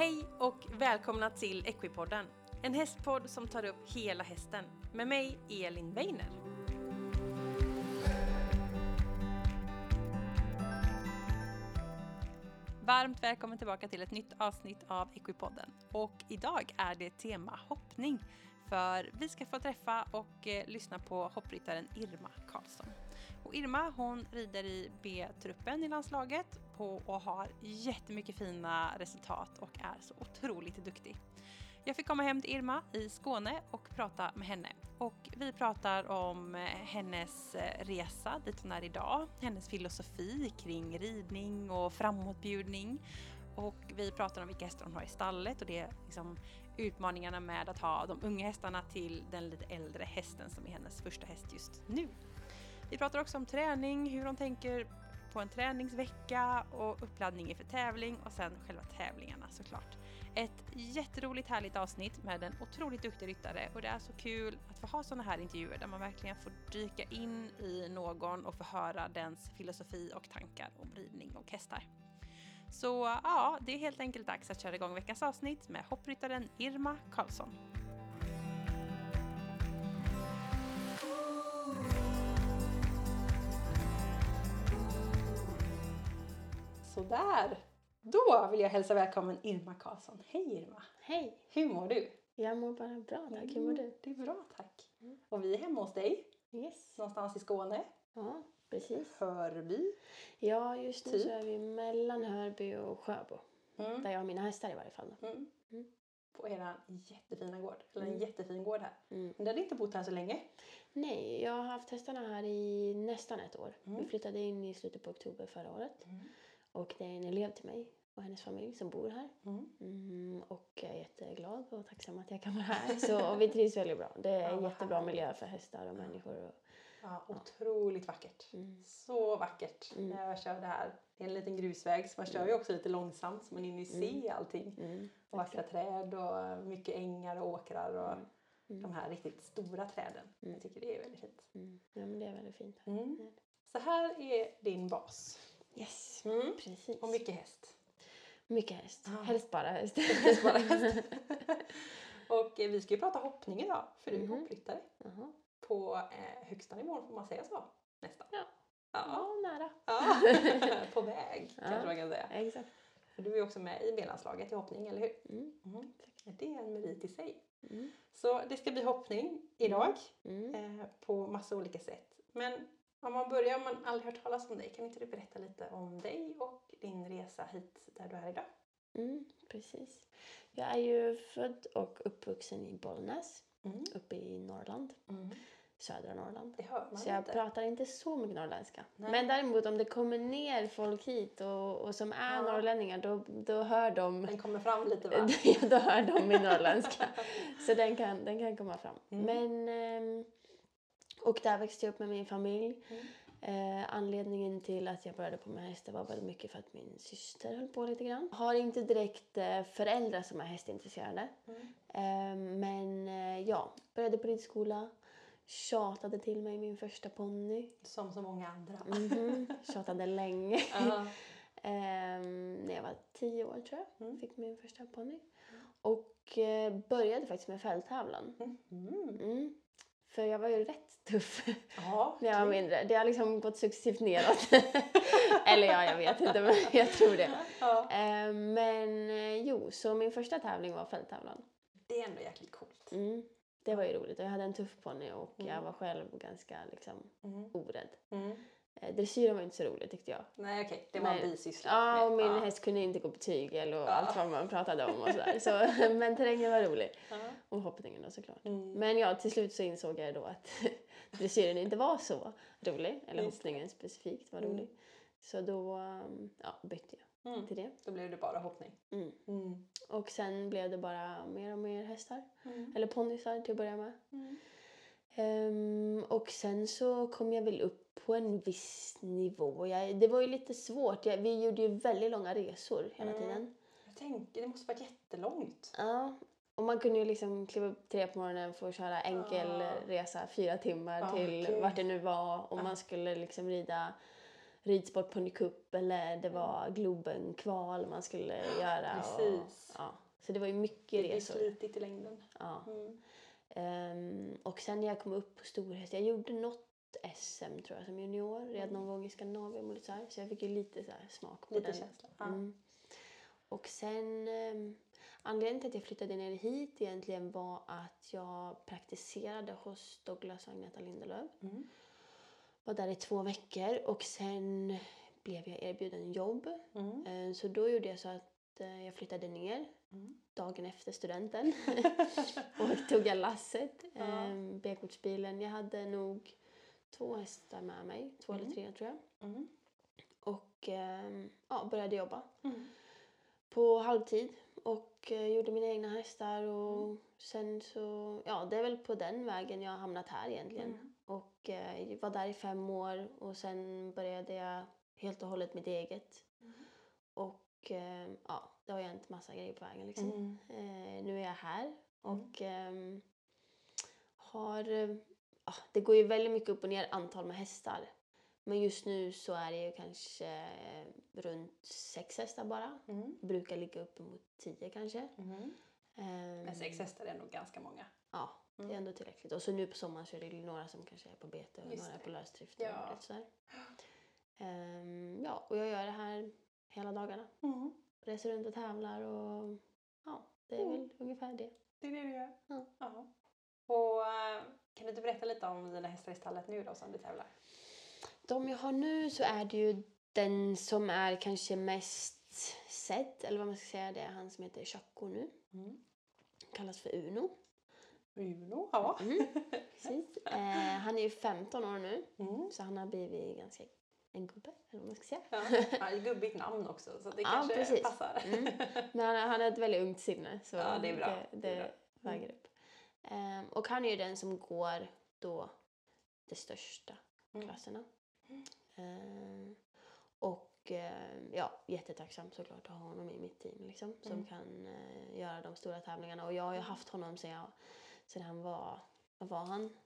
Hej och välkomna till Equipodden. En hästpodd som tar upp hela hästen. Med mig, Elin Weiner. Varmt välkommen tillbaka till ett nytt avsnitt av Equipodden. Och idag är det tema hoppning. För vi ska få träffa och eh, lyssna på hoppryttaren Irma Karlsson. Och Irma hon rider i B-truppen i landslaget på och har jättemycket fina resultat och är så otroligt duktig. Jag fick komma hem till Irma i Skåne och prata med henne. Och vi pratar om eh, hennes eh, resa dit hon är idag, hennes filosofi kring ridning och framåtbjudning. Och vi pratar om vilka hästar hon har i stallet och det är liksom utmaningarna med att ha de unga hästarna till den lite äldre hästen som är hennes första häst just nu. Vi pratar också om träning, hur hon tänker på en träningsvecka och uppladdning inför tävling och sen själva tävlingarna såklart. Ett jätteroligt härligt avsnitt med en otroligt duktig ryttare och det är så kul att få ha sådana här intervjuer där man verkligen får dyka in i någon och få höra dens filosofi och tankar om ridning och hästar. Så ja, det är helt enkelt dags att köra igång veckans avsnitt med hoppryttaren Irma Karlsson. Sådär! Då vill jag hälsa välkommen Irma Karlsson. Hej Irma! Hej! Hur mår du? Jag mår bara bra tack. Hur mår du? Det är bra tack. Och vi är hemma hos dig, Yes. någonstans i Skåne. Ja, precis. Hörby. Ja, just nu Typ. så är vi mellan Hörby och Sjöbo. Mm. Där jag har mina hästar i varje fall. Mm. Mm. På er jättefina gård. Eller en Mm. jättefin gård här. Mm. Men du hade inte bott här så länge. Nej, jag har haft hästarna här i nästan ett år. Mm. Vi flyttade in i slutet på oktober förra året. Och det är en elev till mig och hennes familj som bor här. Mm. Mm, och jag är jätteglad och tacksam att jag kan vara här. Så, och vi trivs väldigt bra. Det är Ja, en vad jättebra härligt. miljö för hästar och människor. Och, Ja, otroligt vackert. mm. Så vackert Mm. när jag kör det här. Det är en liten grusväg så man kör ju också lite långsamt så man hinner ju se allting. Mm. Och vackra träd och mycket ängar och åkrar och Mm. de här riktigt stora träden. Jag tycker det är väldigt fint. Mm. Ja, men det är väldigt fint. här. Mm. Så här är din bas. Yes, Mm. precis. Och mycket häst. Mycket häst. Ja. Helst bara häst. Helst bara häst. och eh, vi ska ju prata hoppning idag för du är Mhm. hoppryttare. Jaha. På eh, högsta nivån får man säga så? Nästan. Ja. Ja. Ja, nära. ja. på väg kanske Ja. man kan säga. Exakt. För du är också med i B-landslaget i hoppning, eller hur? Mm. Mm. Det är en merit i sig. Mm. Så det ska bli hoppning idag Mm. eh, på massa olika sätt. Men om man börjar, om man aldrig hört talas om dig, kan inte du berätta lite om dig och din resa hit där du är idag? Mm. Precis. Jag är ju född och uppvuxen i Bollnäs, Mm. uppe i Norrland. Södra Norrland. Det hör man Så jag inte. pratar inte så mycket norrländska. Nej. Men däremot om det kommer ner folk hit och, och som är Ja. norrlänningar då, då hör de Den kommer fram lite va? Då hör de min norrländska. Så den kan, den kan komma fram. Mm. Men, ehm, och där växte jag upp med min familj. Mm. Eh, anledningen till att jag började på med hästar var väldigt mycket för att min syster höll på lite grann. Har inte direkt eh, föräldrar som är hästintresserade. Mm. Eh, men eh, ja, började på ridskola. Tjatade till mig min första ponny. Som så många andra. Mhm, Tjatade länge. Ja. Ehm, när jag var tio år tror jag. Mm. Fick min första ponny. Och eh, började faktiskt med fälttävlan. Mm. För jag var ju rätt tuff Ja, när jag var mindre. Det har liksom gått successivt neråt. Eller ja, jag vet inte men jag tror det. Ja. Ehm, men eh, jo, så min första tävling var fälttävlan. Det är ändå jäkligt coolt. Mm. Det var ju roligt och jag hade en tuff ponny och jag Mm. var själv ganska liksom Mm. orädd. Mm. Eh, dressyren var inte så roligt tyckte jag. Nej okej, det var en bisyssla. Ja, och min häst kunde inte gå på tygel och Ja. allt vad man pratade om och sådär. Så, men terrängen var rolig. Ja. Och hoppningen då såklart. Mm. Men ja, till slut så insåg jag då att dressyren inte var så rolig. Eller Just det. hoppningen specifikt var Mm. rolig. Så då um, ja, bytte jag Mm. till det. Då blev det bara hoppning. Mm. Mm. Och sen blev det bara mer och mer hästar. Mm. Eller ponnysar till att börja med. Mm. Ehm, och sen så kom jag väl upp på en viss nivå. Jag, det var ju lite svårt. Jag, vi gjorde ju väldigt långa resor hela Mm. tiden. Jag tänker, det måste vara jättelångt. Ja, och man kunde ju liksom kliva upp tre på morgonen för att köra enkel Ah. resa fyra timmar Ah, till gud. vart det nu var. Och Ah. man skulle liksom rida ridsport ponnycup eller det var Globen-kval man skulle göra. Och, Precis. ja. Så det var ju mycket Det blir resor. slitigt i längden. Ja. Mm. Ehm, och sen när jag kom upp på storhäst, jag gjorde något SM tror jag som junior, red Mm. någon gång i Skandinavien och lite så här. Så jag fick ju lite så smak på Lite den. känsla. Mm. Och sen um, anledningen till att jag flyttade ner hit egentligen var att jag praktiserade hos Douglas och Agneta Lindelöf. Mm. Var där i två veckor och sen blev jag erbjuden jobb. Mm. Eh, Så då gjorde jag så att eh, jag flyttade ner Mm. dagen efter studenten och tog jag lasset, Ja. eh, B-kortsbilen. Jag hade nog två hästar med mig, två Mm. eller tre tror jag. Mm. Och eh, ja, började jobba Mm. på halvtid och eh, gjorde mina egna hästar och Mm. sen så, ja det är väl på den vägen jag har hamnat här egentligen. Mm. Och eh, var där i fem år och sen började jag helt och hållet mitt eget. Och eh, ja, det har hänt massa grejer på vägen liksom. Eh, nu är jag här och ehm, har... ja, det går ju väldigt mycket upp och ner antal med hästar. Men just nu så är det ju kanske eh, runt sex hästar bara. Mm. Brukar ligga uppemot tio kanske. Mm. Men sex hästar är nog ganska många. Ja, det är Mm. ändå tillräckligt. Och så nu på sommaren så är det några som kanske är på bete och Just några är på lösdrift. Ja. Och sådär. Ehm, ja, och jag gör det här hela dagarna. Mm. Reser runt och tävlar och ja, det är Mm. väl ungefär det. Det är det du gör? Ja. Och eh, kan du inte berätta lite om dina hästar i stallet nu då som du tävlar? De jag har nu så är det ju den som är kanske mest sedd, eller vad man ska säga, det är han som heter Chaco nu. Mm. Kallas för Uno. Uno, ja. Mm, precis. Eh, han är ju 15 år nu, Mm. så han har blivit ganska en gubbe, eller vad man ska säga. Ja, han har ett gubbigt namn också så det Ja, kanske precis. passar. Mm. Men han, han har ett väldigt ungt sinne, så Ja, det är bra. det, Det är det väger upp. Ehm, och han är ju den som går då de största Mm. klasserna. Ehm, och ehm, ja, jättetacksam såklart att ha honom i mitt team liksom, som Mm. kan eh, göra de stora tävlingarna. Och jag har ju haft honom sedan, jag, sedan han var, var han?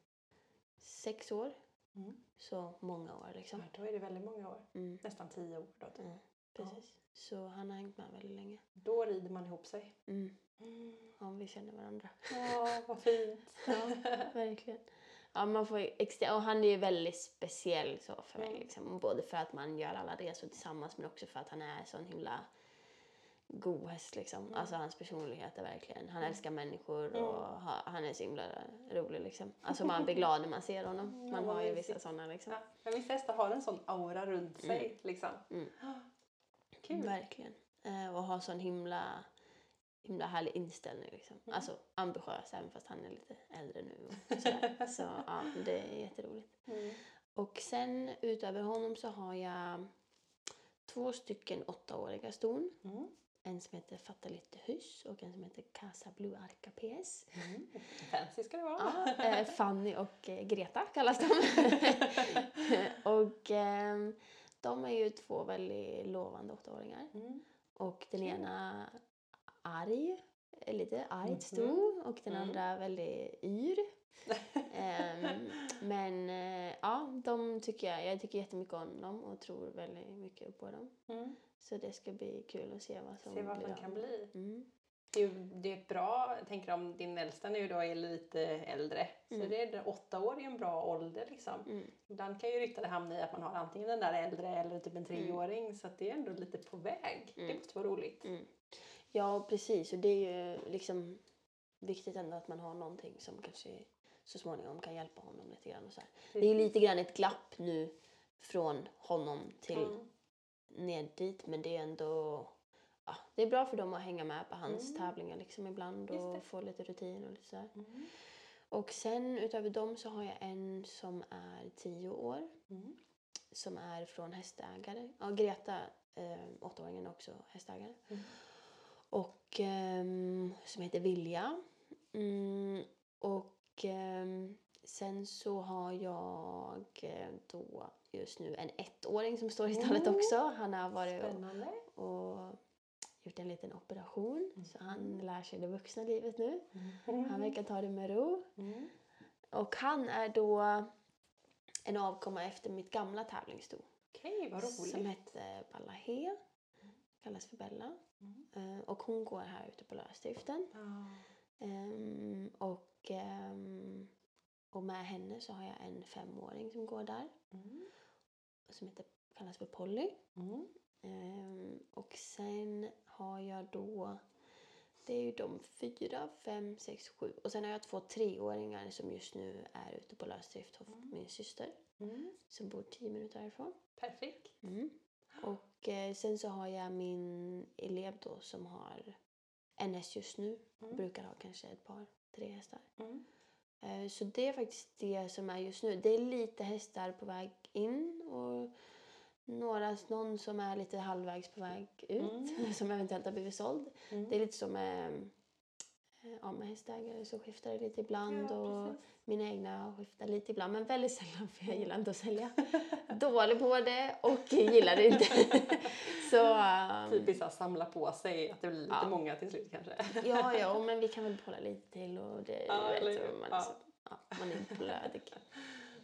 Sex år. Mm. Så många år liksom. Ja, då är det väldigt många år. Mm, Nästan tio år då. typ. mm, precis. Så han har hängt med väldigt länge. Då rider man ihop sig. Mm, Mm. ja, vi känner varandra. Ja, vad fint. Ja, verkligen. Ja, man får extra, och han är ju väldigt speciell så för mig. Mm. Liksom. Både för att man gör alla resor tillsammans men också för att han är sån himla god häst. Liksom. Mm. Alltså hans personlighet är verkligen, han Mm. älskar människor Mm. och ha, han är så himla rolig. Liksom. Alltså man blir glad när man ser honom. Ja, Man har ju vissa sådana liksom. Ja, men vissa hästar har en sån aura runt sig. Liksom. Mm. Kul. Verkligen. Eh, och har sån himla, himla härlig inställning. Liksom. Mm. Alltså ambitiös även fast han är lite äldre nu. Och sådär. så ja, det är jätteroligt. Mm. Och sen utöver honom så har jag två stycken åttaåriga ston. Mm. En som heter Fatta lite hyss och en som heter Casa Blue Arca PS. Mm. Fancy ska det vara. Ja, eh, Fanny och eh, Greta kallas de. och ehm, de är ju två väldigt lovande åttaåringar. Mm. Och den ena arg, lite argt Mhm. stor och den Mm. andra väldigt yr. Ehm, men eh, ja, de tycker jag, jag tycker jättemycket om dem och tror väldigt mycket på dem. Mm. Så det ska bli kul att se vad som Se vad blir av. kan bli. Mm. Det är, det är ett bra, jag tänker om din äldsta nu då är lite äldre. Så Mm. det är åtta år är en bra ålder liksom. Mm. Ibland kan ju ryttare hamna i att man har antingen den där äldre eller typ en treåring. Så att det är ändå lite på väg. Det Mm. måste vara roligt. Mm. Ja, precis. Och det är ju liksom viktigt ändå att man har någonting som kanske så småningom kan hjälpa honom lite grann. Och så här. Det är ju lite grann ett glapp nu från honom till Mm. ner dit men det är ändå ja, det är bra för dem att hänga med på hans Mm. tävlingar liksom ibland och få lite rutin och lite så här. Mm. Och sen utöver dem så har jag en som är tio år Mm. som är från hästägare. Ja, Greta, eh, åttaåringen, är också hästägare. Mm. Och ehm, som heter Vilja. Mm, och ehm, sen så har jag eh, då just nu en ettåring som står i stallet Mm. också. Han har varit och, Spännande. och gjort en liten operation. Så han Mm. lär sig det vuxna livet nu. Mm. Han verkar ta det med ro. Mm. Och han är då en avkomma efter mitt gamla tävlingssto. Okej, vad roligt. som hette Balahe. Kallas för Bella. Mm. Och hon går här ute på Lösdriften. Ehm, och, ehm, och med henne så har jag en femåring som går där. Mm. Som heter, kallas för Polly. Mm. Ehm, och sen har jag då, det är ju de fyra, fem, sex, sju. Och sen har jag två treåringar som just nu är ute på lösdrift hos min syster. Mm. Som bor tio minuter härifrån. Perfekt. Och eh, sen så har jag min elev då som har en häst just nu. Mm. Brukar ha kanske ett par, tre hästar. Mm. Eh, Så det är faktiskt det som är just nu. Det är lite hästar på väg in och några, någon som är lite halvvägs på väg ut som eventuellt har blivit såld. Mm. Det är lite som med, eh, ja, med hästägare så skiftar det lite ibland Ja, och precis. mina egna skiftar lite ibland men väldigt sällan för jag gillar inte att sälja. Dålig på det och gillar det inte. så ehm, Typiskt att samla på sig, att det blir lite Ja. många till slut kanske. ja, ja, men vi kan väl hålla lite till och det Ja, vet eller man, Ja. är så, ja, man är blödig.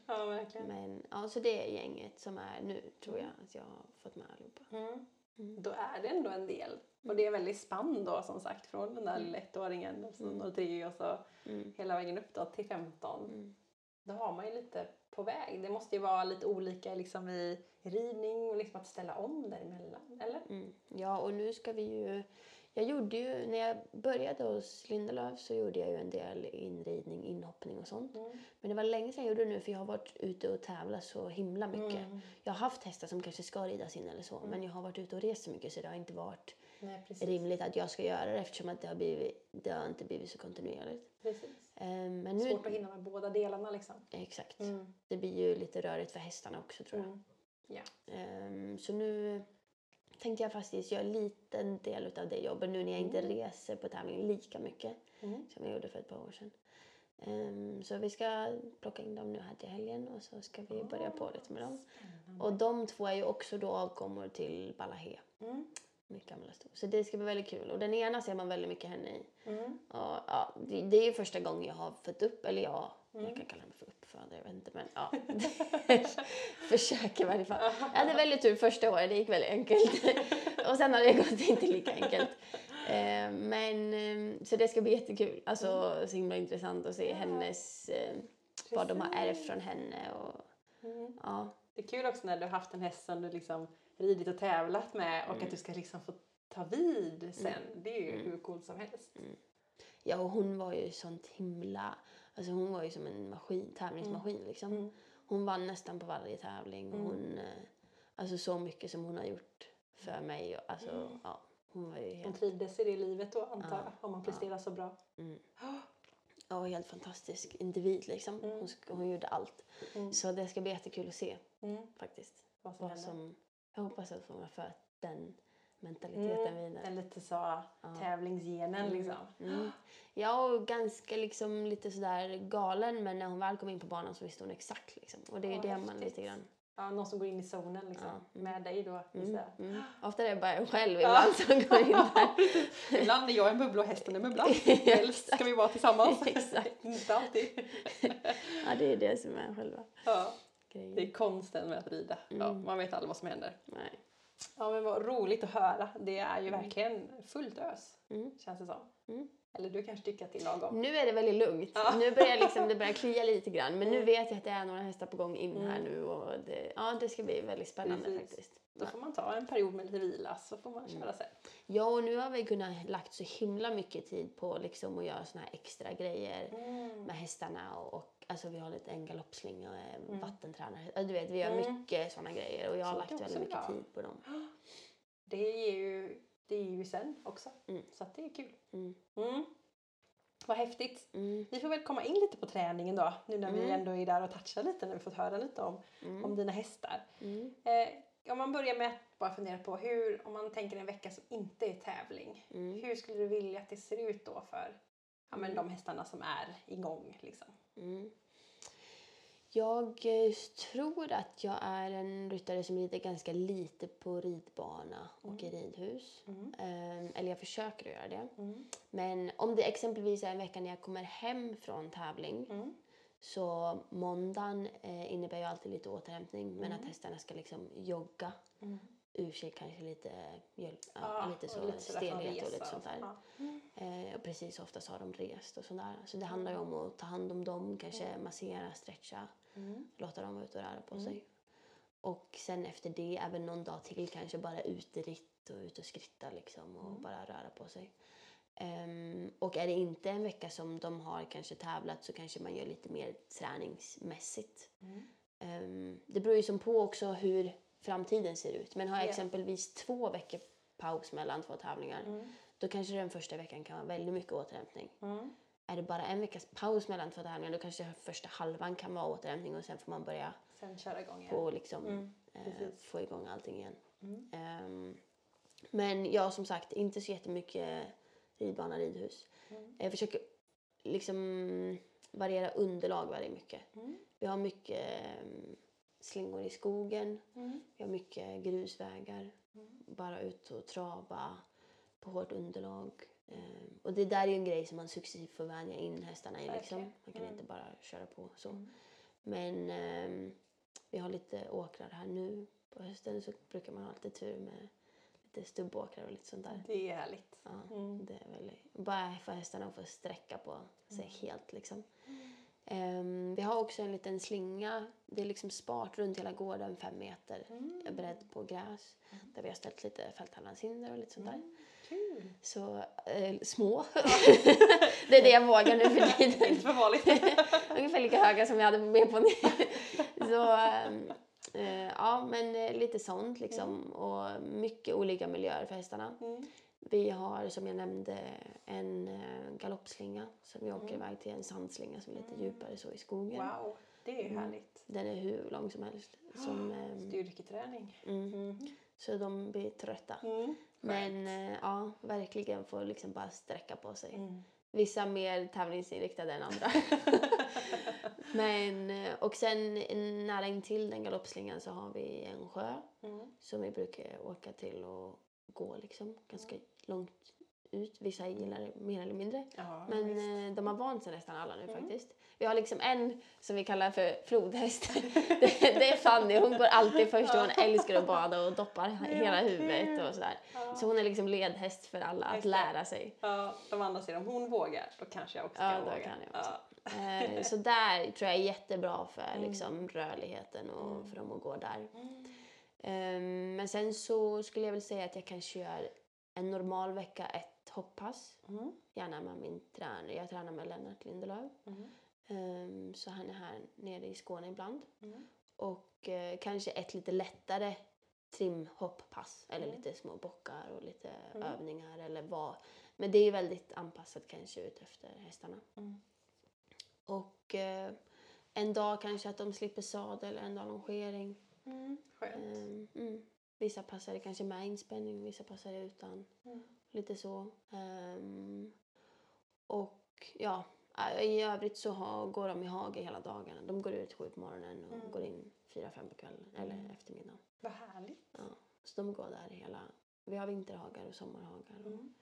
Ja, verkligen. Men ja, så det är gänget som är nu tror jag att jag har fått med allihopa. Mm. Mm. Då är det ändå en del. Och det är väldigt spann då som sagt från den där ettåringen och så Mm. 03 och så Mm. hela vägen upp då till 15. Mm. Då har man ju lite på väg. Det måste ju vara lite olika liksom i ridning och liksom att ställa om däremellan, eller? Mm. Ja, och nu ska vi ju... Jag gjorde ju, när jag började hos Lindelöf så gjorde jag ju en del inridning, inhoppning och sånt. Mm. Men det var länge sedan jag gjorde det nu för jag har varit ute och tävlat så himla mycket. Mm. Jag har haft hästar som kanske ska ridas in eller så men jag har varit ute och rest så mycket så det har inte varit Nej, rimligt att jag ska göra det eftersom att det har, blivit, det har inte blivit så kontinuerligt. precis. Ehm, Men nu, Svårt att hinna med båda delarna liksom. Exakt. Mm. Det blir ju lite rörigt för hästarna också tror jag. Mm. Ja. Ehm, så nu tänkte jag faktiskt göra en liten del av det jobbet nu när jag inte Mm. reser på tävling lika mycket Mm. som jag gjorde för ett par år sedan. Ehm, så vi ska plocka in dem nu här till helgen och så ska vi börja på lite med dem. Spännande. Och de två är ju också då avkommor till Balahe, Mm. mitt gamla sto. Så det ska bli väldigt kul. Och den ena ser man väldigt mycket henne i. Mm. Och, ja, det, det är ju första gången jag har fått upp, eller ja, Mm. jag kan kalla mig för uppfödare, jag vet inte men ja. Försöker i varje fall. Jag hade väldigt tur första året, det gick väldigt enkelt. och sen har det gått inte lika enkelt. Eh, men eh, så det ska bli jättekul, alltså så himla intressant att se hennes, eh, vad de har ärvt från henne och Mm. ja. Det är kul också när du har haft en häst som du liksom ridit och tävlat med och Mm. att du ska liksom få ta vid sen. Det är ju hur coolt som helst. Ja, och hon var ju sånt himla... Alltså hon var ju som en maskin, tävlingsmaskin liksom. Mm. Hon vann nästan på varje tävling. Och Mm. hon, eh, alltså så mycket som hon har gjort för mig. och Alltså, Mm. ja, hon var ju Hon helt, trivdes i det livet då antar Ja. jag, om man presterar så bra. mm, ja, helt fantastisk individ liksom. Mm. Hon, hon gjorde allt. Mm. Så det ska bli jättekul att se Mm. faktiskt. Vad som Vad som, jag hoppas att hon har fört den mentaliteten Mm. vidare. Den lite så tävlingsgenen Mm. liksom. Mm. Ja, och ganska liksom lite sådär galen men när hon väl kom in på banan så visste hon exakt liksom. Och det är ju Ja, det man häftigt. lite grann... Ja, någon som går in i zonen liksom. Ja. Mm. Med dig då Mm, mm. Ofta är det bara jag själv ibland som går in där. Ibland är jag en bubbla och hästen en bubbla. Helst ska vi vara tillsammans. Exakt. Inte alltid. Ja, det är det som är själva Ja, grejen. det är konsten med att rida. Ja, Mm. man vet aldrig vad som händer. Nej. Ja men vad roligt att höra. Det är ju verkligen fullt ös. Mm. Känns det som. Mm. Eller du kanske tycker att det är lagom. Nu är det väldigt lugnt. Ja. Nu börjar liksom, det börjar klia lite grann. Men nu Mm. vet jag att det är några hästar på gång in här Mm. nu. Och det, ja, det ska bli väldigt spännande Precis. faktiskt. Då får man ta en period med lite vila så får man köra sen. Ja, och nu har vi kunnat lagt så himla mycket tid på liksom att göra såna här extra grejer. Mm. med hästarna och, och alltså vi har lite en galoppslinga och en Mm. vattentränare. Alltså, du vet, vi gör Mm. mycket sådana grejer och jag har lagt väldigt mycket bra. tid på dem. Det ger ju, det ger ju sen också. Mm. Så det är kul. Mm. Mm. Vad häftigt. Mm. Vi får väl komma in lite på träningen då. Nu när vi Mm. ändå är där och touchar lite. När vi fått höra lite om, om dina hästar. Eh, om man börjar med att bara fundera på hur, om man tänker en vecka som inte är tävling. Hur skulle du vilja att det ser ut då för ja, men de hästarna som är igång? Liksom? Mm. Jag eh, tror att jag är en ryttare som rider ganska lite på ridbana och i ridhus. Mm. Ehm, eller jag försöker att göra det. Mm. Men om det exempelvis är en vecka när jag kommer hem från tävling Mm. Så måndagen eh, innebär ju alltid lite återhämtning men Mm. att hästarna ska liksom jogga Mm. Ur sig kanske lite, mjöl, ja, lite så, lite stelhet och lite sånt där. Ja. Mm. Eh, och precis oftast har de rest och sådär. Så det handlar ju om att ta hand om dem, kanske massera, stretcha, Mm. låta dem vara ute och röra på Mm. sig. Och sen efter det, även någon dag till, kanske bara uteritt och ut och skritta liksom och Mm. bara röra på sig. Ehm, och är det inte en vecka som de har kanske tävlat så kanske man gör lite mer träningsmässigt. Mm. Ehm, det beror ju som på också hur framtiden ser ut. Men har jag Ja. exempelvis två veckor paus mellan två tävlingar Mm. då kanske den första veckan kan vara väldigt mycket återhämtning. Mm. Är det bara en veckas paus mellan två tävlingar då kanske första halvan kan vara återhämtning och sen får man börja Sen köra igång igen. på liksom, Mm. eh, få igång allting igen. Ehm, men ja, som sagt, inte så jättemycket ridbana, ridhus. Mm. Jag försöker liksom variera underlag väldigt mycket. Mm. Vi har mycket ehm, slingor i skogen, Mm. vi har mycket grusvägar. Mm. Bara ut och trava på hårt underlag. Ehm, och det där är ju en grej som man successivt får vänja in hästarna i. Liksom. Man kan Mm. inte bara köra på så. Mm. Men ehm, vi har lite åkrar här nu. På hösten så brukar man ha lite tur med lite stubbåkrar och lite sånt där. Det är härligt. Ja, Mm. det är väldigt, bara för hästarna att få sträcka på sig Mm. helt liksom. Ehm, vi har också en liten slinga. Det är liksom spart runt hela gården, fem meter. Mm. Beredd på gräs. Där vi har ställt lite fälthallandshinder och lite sånt där. Mm. Kul. Så eh, små. det är det jag vågar nu för tiden. Inte för vanligt. Ungefär lika höga som jag hade med på Så ehm, eh, ja, men eh, lite sånt liksom. Och mycket olika miljöer för hästarna. Mm. Vi har som jag nämnde en eh, galoppslinga som vi åker Mm. iväg till en sandslinga som är lite Mm. djupare så i skogen. Wow, det är Mm. härligt. Den är hur lång som helst. Som, ehm, Styrketräning. mm, Mm. så de blir trötta. Mm. Men eh, ja, verkligen får liksom bara sträcka på sig. Mm. Vissa mer tävlingsinriktade än andra. Men, eh, och sen nära intill den galoppslingan så har vi en sjö Mm. som vi brukar åka till och gå liksom ganska långt ut. Vissa gillar det mer eller mindre. Ja, Men visst. eh, de har vant sig nästan alla nu Mm. faktiskt. Vi har liksom en som vi kallar för flodhäst. det, det är Fanny, hon går alltid först och hon älskar att bada och doppar hela huvudet och sådär. Ja. Så hon är liksom ledhäst för alla att lära sig. Ja, de andra säger om hon vågar, då kanske jag också Ja, kan då våga. kan jag också. Ja. Eh, så där tror jag är jättebra för Mm. liksom, rörligheten och Mm. för dem att gå där. Mm. Ehm, men sen så skulle jag väl säga att jag kanske gör en normal vecka ett hopppass. Mm. Gärna med min tränare. Jag tränar med Lennart Lindelöf. Mm. Ehm, så han är här nere i Skåne ibland. Mm. Och eh, kanske ett lite lättare trimhopppass. Eller Mm. lite små bockar och lite Mm. övningar eller vad. Men det är väldigt anpassat kanske ut efter hästarna. Mm. Och eh, en dag kanske att de slipper sadel, en dag longering. Mm. Skönt. Ehm, mm. Vissa passar det kanske med inspänning, vissa passar det utan. Mm. Lite så. Ehm, och ja, äh, i övrigt så har, går de i hage hela dagarna. De går ut sju på morgonen och Mm. går in fyra, fem på kvällen eller Mm. eftermiddagen. Vad härligt. Ja. Så de går där hela... Vi har vinterhagar och sommarhagar. Mm.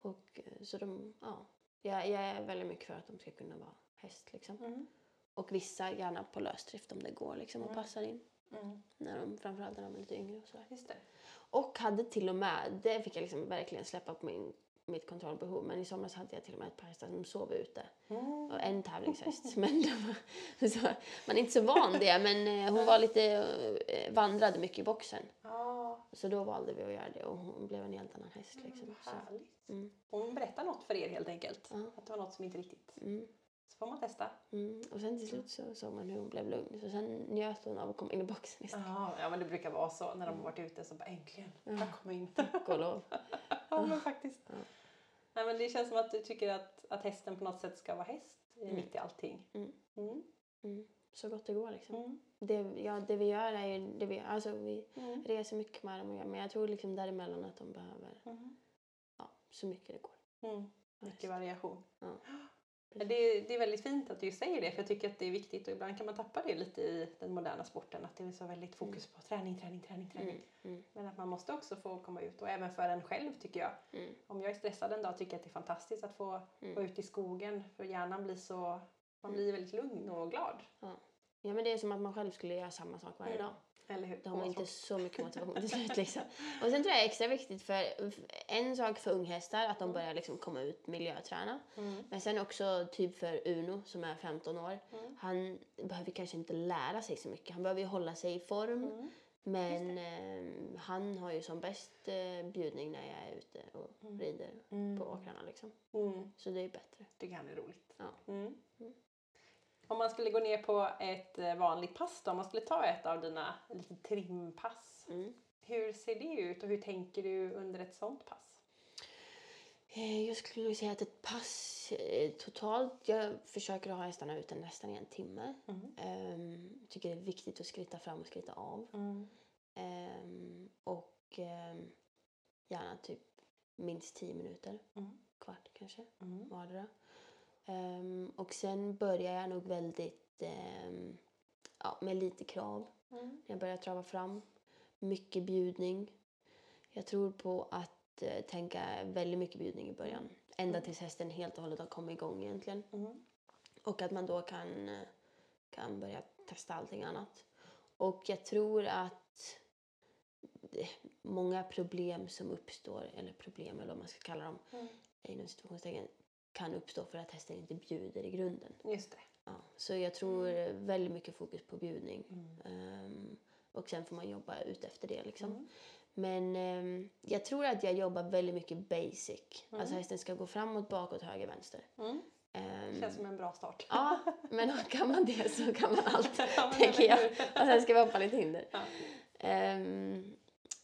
Och, eh, så de, ja. Jag, jag är väldigt mycket för att de ska kunna vara häst liksom. Mm. Och vissa gärna på lösdrift om det går liksom och Mm. passar in. Mm. När de, framförallt när de är lite yngre och sådär. Just det. Och hade till och med, det fick jag liksom verkligen släppa på min, mitt kontrollbehov. Men i somras hade jag till och med ett par hästar som sov ute. Mm. Och en tävlingshäst. men var, så, man är inte så van det men eh, hon var lite, eh, vandrade mycket i boxen. Ja, Så då valde vi att göra det och hon blev en helt annan häst. Liksom. mm, Så, vad härligt. mm, Hon berättar något för er helt enkelt. Ja. Att det var något som inte riktigt... mm, Så får man testa. mm. Och sen till slut så såg man hur hon blev lugn. Så sen njöt hon av att komma in i boxen istället. Ja, ja men det brukar vara så när de har varit ute så bara äntligen, Ja. jag kommer in. Tack och lov. ja men faktiskt. Ja. Nej, men det känns som att du tycker att, att hästen på något sätt ska vara häst i- Mm. mitt i allting. Mm. Mm. Mm. Så gott det går liksom. Mm. Det, ja, det vi gör är ju, det vi, alltså vi Mm. reser mycket med dem och gör, men jag tror liksom däremellan att de behöver Mm. ja, så mycket det går. Mm. Mycket variation. Ja. Det, det är väldigt fint att du säger det för jag tycker att det är viktigt och ibland kan man tappa det lite i den moderna sporten att det är så väldigt fokus på träning, träning, träning, träning. Mm. Mm. Men att man måste också få komma ut och även för en själv tycker jag. Mm. Om jag är stressad en dag tycker jag att det är fantastiskt att få Mm. vara ute i skogen för hjärnan blir så Man blir väldigt lugn och glad. Ja, men det är som att man själv skulle göra samma sak varje Mm. dag. Eller hur? Då har man inte så mycket motivation till slut. Liksom. Och sen tror jag är extra viktigt för en sak för unghästar att de börjar liksom komma ut miljöträna. Mm. Men sen också typ för Uno som är 15 år. Mm. Han behöver kanske inte lära sig så mycket. Han behöver ju hålla sig i form. Mm. Men eh, han har ju som bäst eh, bjudning när jag är ute och Mm. rider Mm. på åkrarna. Liksom. Mm. Så det är ju bättre. Tycker han är roligt. Ja. Om man skulle gå ner på ett eh, vanligt pass då, om man skulle ta ett av dina lite trimpass. Mm. Hur ser det ut och hur tänker du under ett sånt pass? Eh, Jag skulle säga att ett pass eh, totalt, jag försöker ha hästarna ute nästan i en timme. Mm. Um, tycker det är viktigt att skritta fram och skritta av. Mm. Ehm, och ehm, gärna typ minst 10 minuter, Mm. kvart kanske, Mm. vardera. Um, och sen börjar jag nog väldigt, ehm, ja, med lite krav. Mm. Jag börjar trava fram. Mycket bjudning. Jag tror på att eh, tänka väldigt mycket bjudning i början. Ända tills hästen helt och hållet har kommit igång egentligen. Mm. Och att man då kan, eh, kan börja testa allting annat. Och jag tror att det- många problem som uppstår, eller problem eller vad man ska kalla dem, Mm. inom situationstecken, kan uppstå för att hästen inte bjuder i grunden. Just det. Ja, så jag tror väldigt mycket fokus på bjudning. Mm. Ehm, och sen får man jobba ut efter det liksom. Mm. Men ehm, jag tror att jag jobbar väldigt mycket basic. Mm. Alltså hästen ska gå framåt, bakåt, höger, vänster. Mm. Ehm, Känns som en bra start. Ja, men kan man det så kan man allt, Ja, tänker jag. Och sen ska vi hoppa lite hinder. Ja.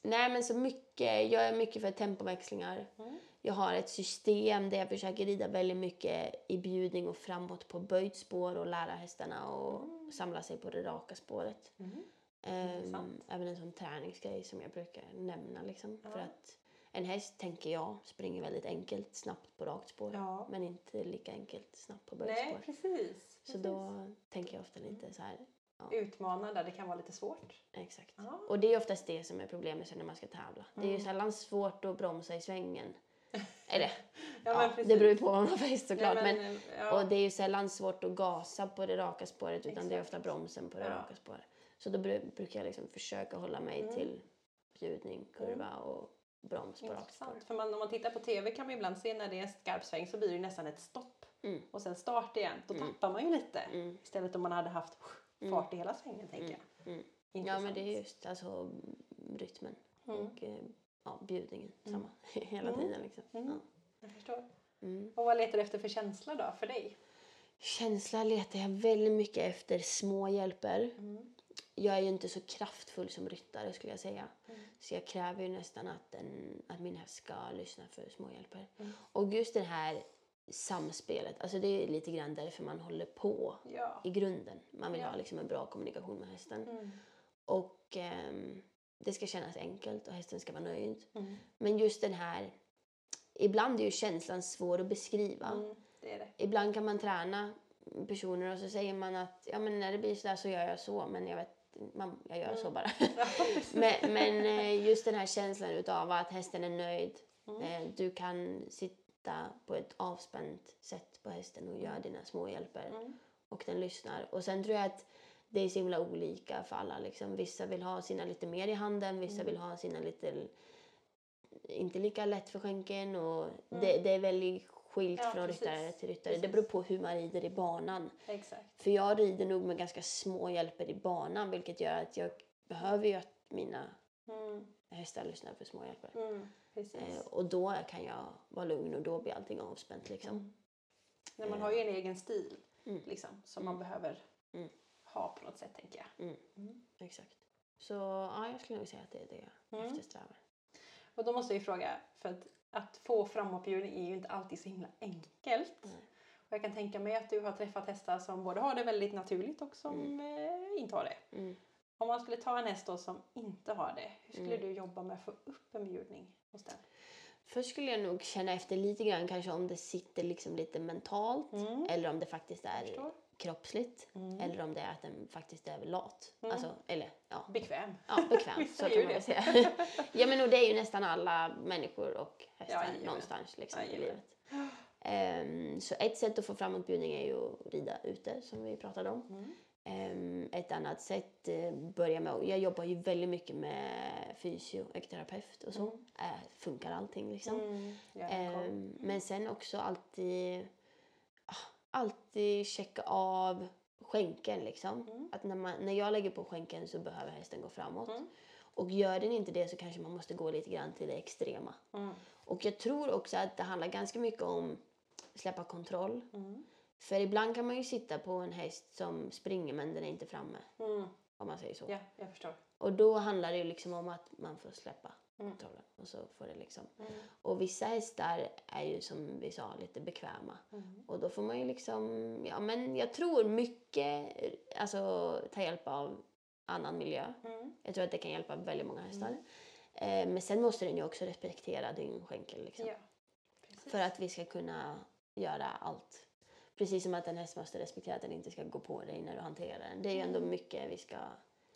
Nej, men så mycket. Jag är mycket för tempoväxlingar. Mm. Jag har ett system där jag försöker rida väldigt mycket i bjudning och framåt på böjt spår och lära hästarna att samla sig på det raka spåret. Mm. Intressant. även en sån träningsgrej som jag brukar nämna. Liksom, För Ja. att en häst, tänker jag, springer väldigt enkelt snabbt på rakt spår. Ja. Men inte lika enkelt snabbt på böjt spår. precis. Så precis. då tänker jag ofta lite så här, Utmana där det kan vara lite svårt. exakt. Ja. Och det är oftast det som är problemet sen när man ska tävla. Det är ju Mm. sällan svårt att bromsa i svängen. Eller, Ja, ja, det beror ju på vad man har för såklart. Nej, men, men, ja. Och det är ju sällan svårt att gasa på det raka spåret utan det är ofta bromsen på det Ja. raka spåret. Så då bru- brukar jag liksom försöka hålla mig Mm. till bjudning, kurva och broms på rakt spår. För man, om man tittar på TV kan man ibland se när det är skarp sväng så blir det nästan ett stopp. Mm. Och sen start igen. Då Mm. tappar man ju lite. Mm. Istället om man hade haft Mm. fart i hela svängen tänker Mm. jag. Mm. Ja men det är just alltså rytmen Mm. och eh, ja, bjudningen Mm. samma hela Mm. tiden liksom. Mm. Ja. Jag förstår. Och vad letar du efter för känsla då för dig? Känsla letar jag väldigt mycket efter små hjälper. Jag är ju inte så kraftfull som ryttare skulle jag säga. Så jag kräver ju nästan att, en, att min häst ska lyssna för små hjälper. Och just det här samspelet, alltså det är lite grann därför man håller på Ja. i grunden. Man vill Ja. ha liksom en bra kommunikation med hästen. Mm. Och ehm, det ska kännas enkelt och hästen ska vara nöjd. Mm. Men just den här, ibland är ju känslan svår att beskriva. Mm. Det det. Ibland kan man träna personer och så säger man att ja, men när det blir så där så gör jag så men jag vet man, jag gör så Mm. bara. Men, men eh, just den här känslan utav att hästen är nöjd. Mm. Eh, Du kan sitta på ett avspänt sätt på hästen och göra dina små hjälper Mm. och den lyssnar. Och sen tror jag att det är så himla olika för alla. Liksom. Vissa vill ha sina lite mer i handen, vissa Mm. vill ha sina lite inte lika lätt för skänken. Och Mm. det, det är väldigt skilt Ja, från precis. ryttare till ryttare. Det Precis. beror på hur man rider i banan. Exakt. För jag rider nog med ganska små hjälper i banan vilket gör att jag behöver ju att mina Mm. hästar lyssnar för små hjälper. Mm. Eh, och då kan jag vara lugn och då blir allting avspänt liksom. Mm. Nej, man har ju en egen stil Mm. liksom, som man behöver. Ha på något sätt tänker jag. Mm. Mm. Exakt. Så ja, jag skulle nog säga att det är det jag Mm. eftersträvar. Och då måste jag ju fråga, för att, att få framåtbjudning är ju inte alltid så himla enkelt. Nej. Och jag kan tänka mig att du har träffat hästar som både har det väldigt naturligt och som eh, inte har det. Mm. Om man skulle ta en häst då som inte har det, hur skulle Mm. du jobba med att få upp en bjudning hos den? Först skulle jag nog känna efter lite grann kanske om det sitter liksom lite mentalt Mm. eller om det faktiskt är. Kroppsligt Mm. eller om det är att den faktiskt är lat. Mm. Alltså, eller ja, Bekväm. ja bekväm. Så kan man väl säga. ja men och det är ju nästan alla människor och hästar Jajamän. någonstans liksom i livet. Ehm, så ett sätt att få framåtbjudning är ju att rida ute som vi pratade om. Mm. Ehm, ett annat sätt eh, börja med, jag jobbar ju väldigt mycket med fysio och terapeut och så. Mm. Äh, funkar allting liksom. Mm. Ja. Ehm, men sen också alltid, alltid checka av skänken liksom. Mm. Att när, man, när jag lägger på skänken så behöver hästen gå framåt. Mm. Och gör den inte det så kanske man måste gå lite grann till det extrema. Mm. Och jag tror också att det handlar ganska mycket om släppa kontroll. Mm. För ibland kan man ju sitta på en häst som springer men den är inte framme. Mm. Om man säger så. Ja, jag förstår. Och då handlar det ju liksom om att man får släppa Mm. kontrollen. Och så får det liksom. Mm. Och vissa hästar är ju som vi sa lite bekväma. Mm. Och då får man ju liksom, ja men jag tror mycket, alltså ta hjälp av annan miljö. Mm. Jag tror att det kan hjälpa väldigt många hästar. Eh, men sen måste den ju också respektera din skänkel liksom. Ja. För att vi ska kunna göra allt. Precis som att en häst måste respektera att den inte ska gå på dig när du hanterar den. Det är ju ändå mycket vi ska...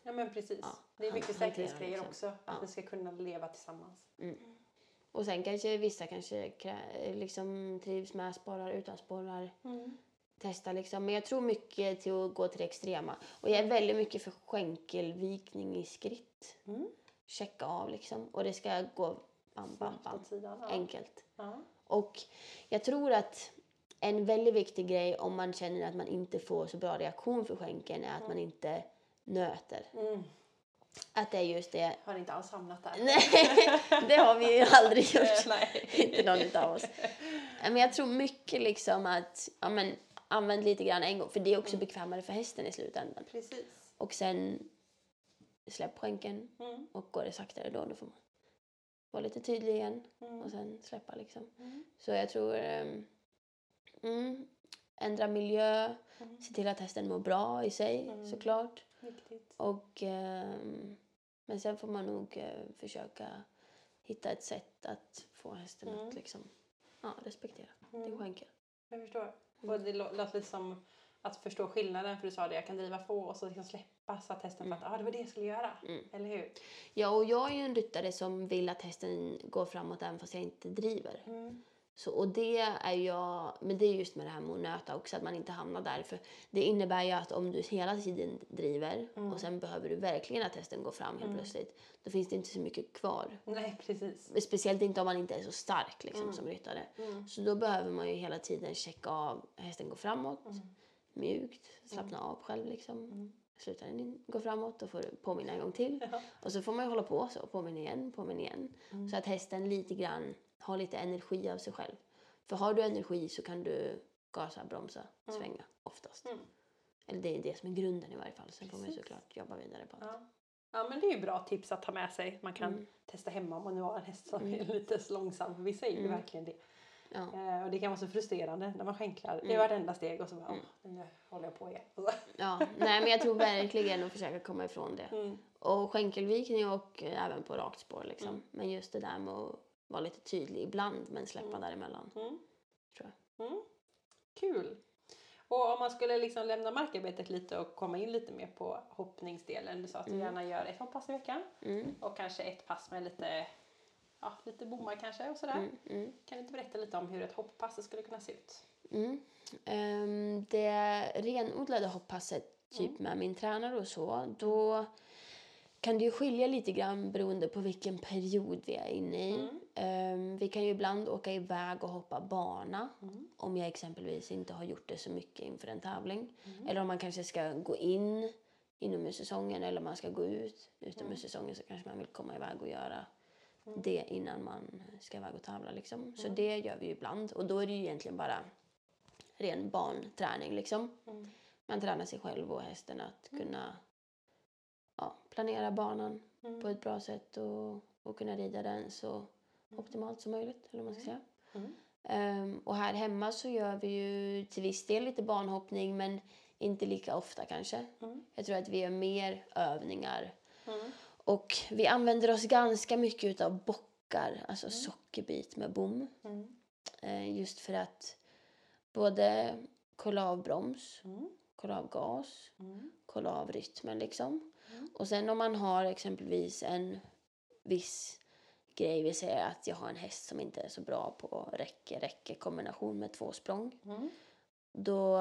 Ja, men precis. Ja, det är mycket säkerhetsgrejer också. Att Ja. vi ska kunna leva tillsammans. Och sen kanske vissa kanske liksom trivs med sporrar, utan sporrar. Mm. Testa liksom. Men jag tror mycket till att gå till det extrema. Och jag är väldigt mycket för skänkelvikning i skritt. Mm. Checka av liksom. Och det ska gå bam, bam, bam. åt sidan. Ja. Enkelt. Och jag tror att en väldigt viktig grej om man känner att man inte får så bra reaktion för skänken är att man inte nöter. Mm. Att det är just det. Har inte alls hamnat där. Nej, det har vi ju aldrig gjort. Inte någon av oss. Men jag tror mycket liksom att ja, men, använd lite grann en gång. För det är också bekvämare för hästen i slutändan. Precis. Och sen släpp skänken Mm. och går det saktare då, då får man vara lite tydlig igen Mm. och sen släppa liksom. Mm. Så jag tror mm, ändra miljö, Mm. se till att hästen mår bra i sig Mm. såklart. Viktigt. Och, ehm, men sen får man nog eh, försöka hitta ett sätt att få hästen Mm. att liksom, ja, respektera Mm. skänkel. Jag förstår. Mm. Och det lå- låter lite som att förstå skillnaden. För du sa det, jag kan driva få och så liksom släppa så att hästen Mm. fattar. Ah, det var det jag skulle göra. Mm. Eller hur? Ja, och jag är ju en ryttare som vill att hästen går framåt även fast jag inte driver. Mm. Så, och det är jag, men det är just med det här med att nöta också, att man inte hamnar där. För det innebär ju att om du hela tiden driver Mm. och sen behöver du verkligen att hästen går fram helt Mm. plötsligt, då finns det inte så mycket kvar. Nej, precis. Speciellt inte om man inte är så stark liksom, Mm. som ryttare. Mm. Så då behöver man ju hela tiden checka av, hästen går framåt, Mm. mjukt, slappna av själv liksom. Mm. Slutar den gå framåt, då får du påminna en gång till. Ja. Och så får man ju hålla på så, påminna igen, påminna igen. Mm. Så att hästen lite grann har lite energi av sig själv. För har du energi så kan du gasa, bromsa, Mm. svänga oftast. Mm. Eller det är det som är grunden i varje fall. Sen får man såklart jobba vidare på det. Ja. ja, men det är ju bra tips att ta med sig. Man kan Mm. testa hemma om man nu har en häst som Mm. är lite långsam. Vissa är ju Mm. verkligen det. Ja. Eh, och det kan vara så frustrerande när man skänklar i Mm. varenda steg och så bara, Mm. "Åh, nu håller jag på igen. Ja. Nej men jag tror verkligen att försöka komma ifrån det. Mm. Och skänkelvikning och även på rakt spår liksom. Mm. Men just det där med att vara lite tydlig ibland men släppa Mm. däremellan. Mm. Tror Mm. Kul! Och om man skulle liksom lämna markarbetet lite och komma in lite mer på hoppningsdelen. Du sa att du Mm. gärna gör ett hopppass i veckan Mm. och kanske ett pass med lite, ja, lite bommar kanske och sådär. Mm. Kan du inte berätta lite om hur ett hopppass skulle kunna se ut? Ehm, det renodlade hoppasset, typ med min tränare och så, då kan det ju skilja lite grann beroende på vilken period vi är inne i. Mm. Ehm, vi kan ju ibland åka iväg och hoppa bana Mm. om jag exempelvis inte har gjort det så mycket inför en tävling. Mm. Eller om man kanske ska gå in inomhussäsongen eller om man ska gå ut utomhussäsongen så kanske man vill komma iväg och göra Mm. det innan man ska iväg och tävla. Liksom. Så Mm. det gör vi ju ibland och då är det ju egentligen bara ren barnträning. Liksom. Mm. Man tränar sig själv och hästen att Mm. kunna ja, planera banan Mm. på ett bra sätt och, och kunna rida den så optimalt som möjligt. Eller man ska säga. Mm. Ehm, och här hemma så gör vi ju till viss del lite barnhoppning men inte lika ofta kanske. Mm. Jag tror att vi gör mer övningar. Mm. Och vi använder oss ganska mycket av bockar, alltså sockerbit med bom. Mm. Eh, just för att både kolla av broms, Mm. kolla av gas, Mm. kolla av rytmen liksom. Mm. Och sen om man har exempelvis en viss grej, vi säger att jag har en häst som inte är så bra på räcke, räcke kombination med två språng. Mm. Då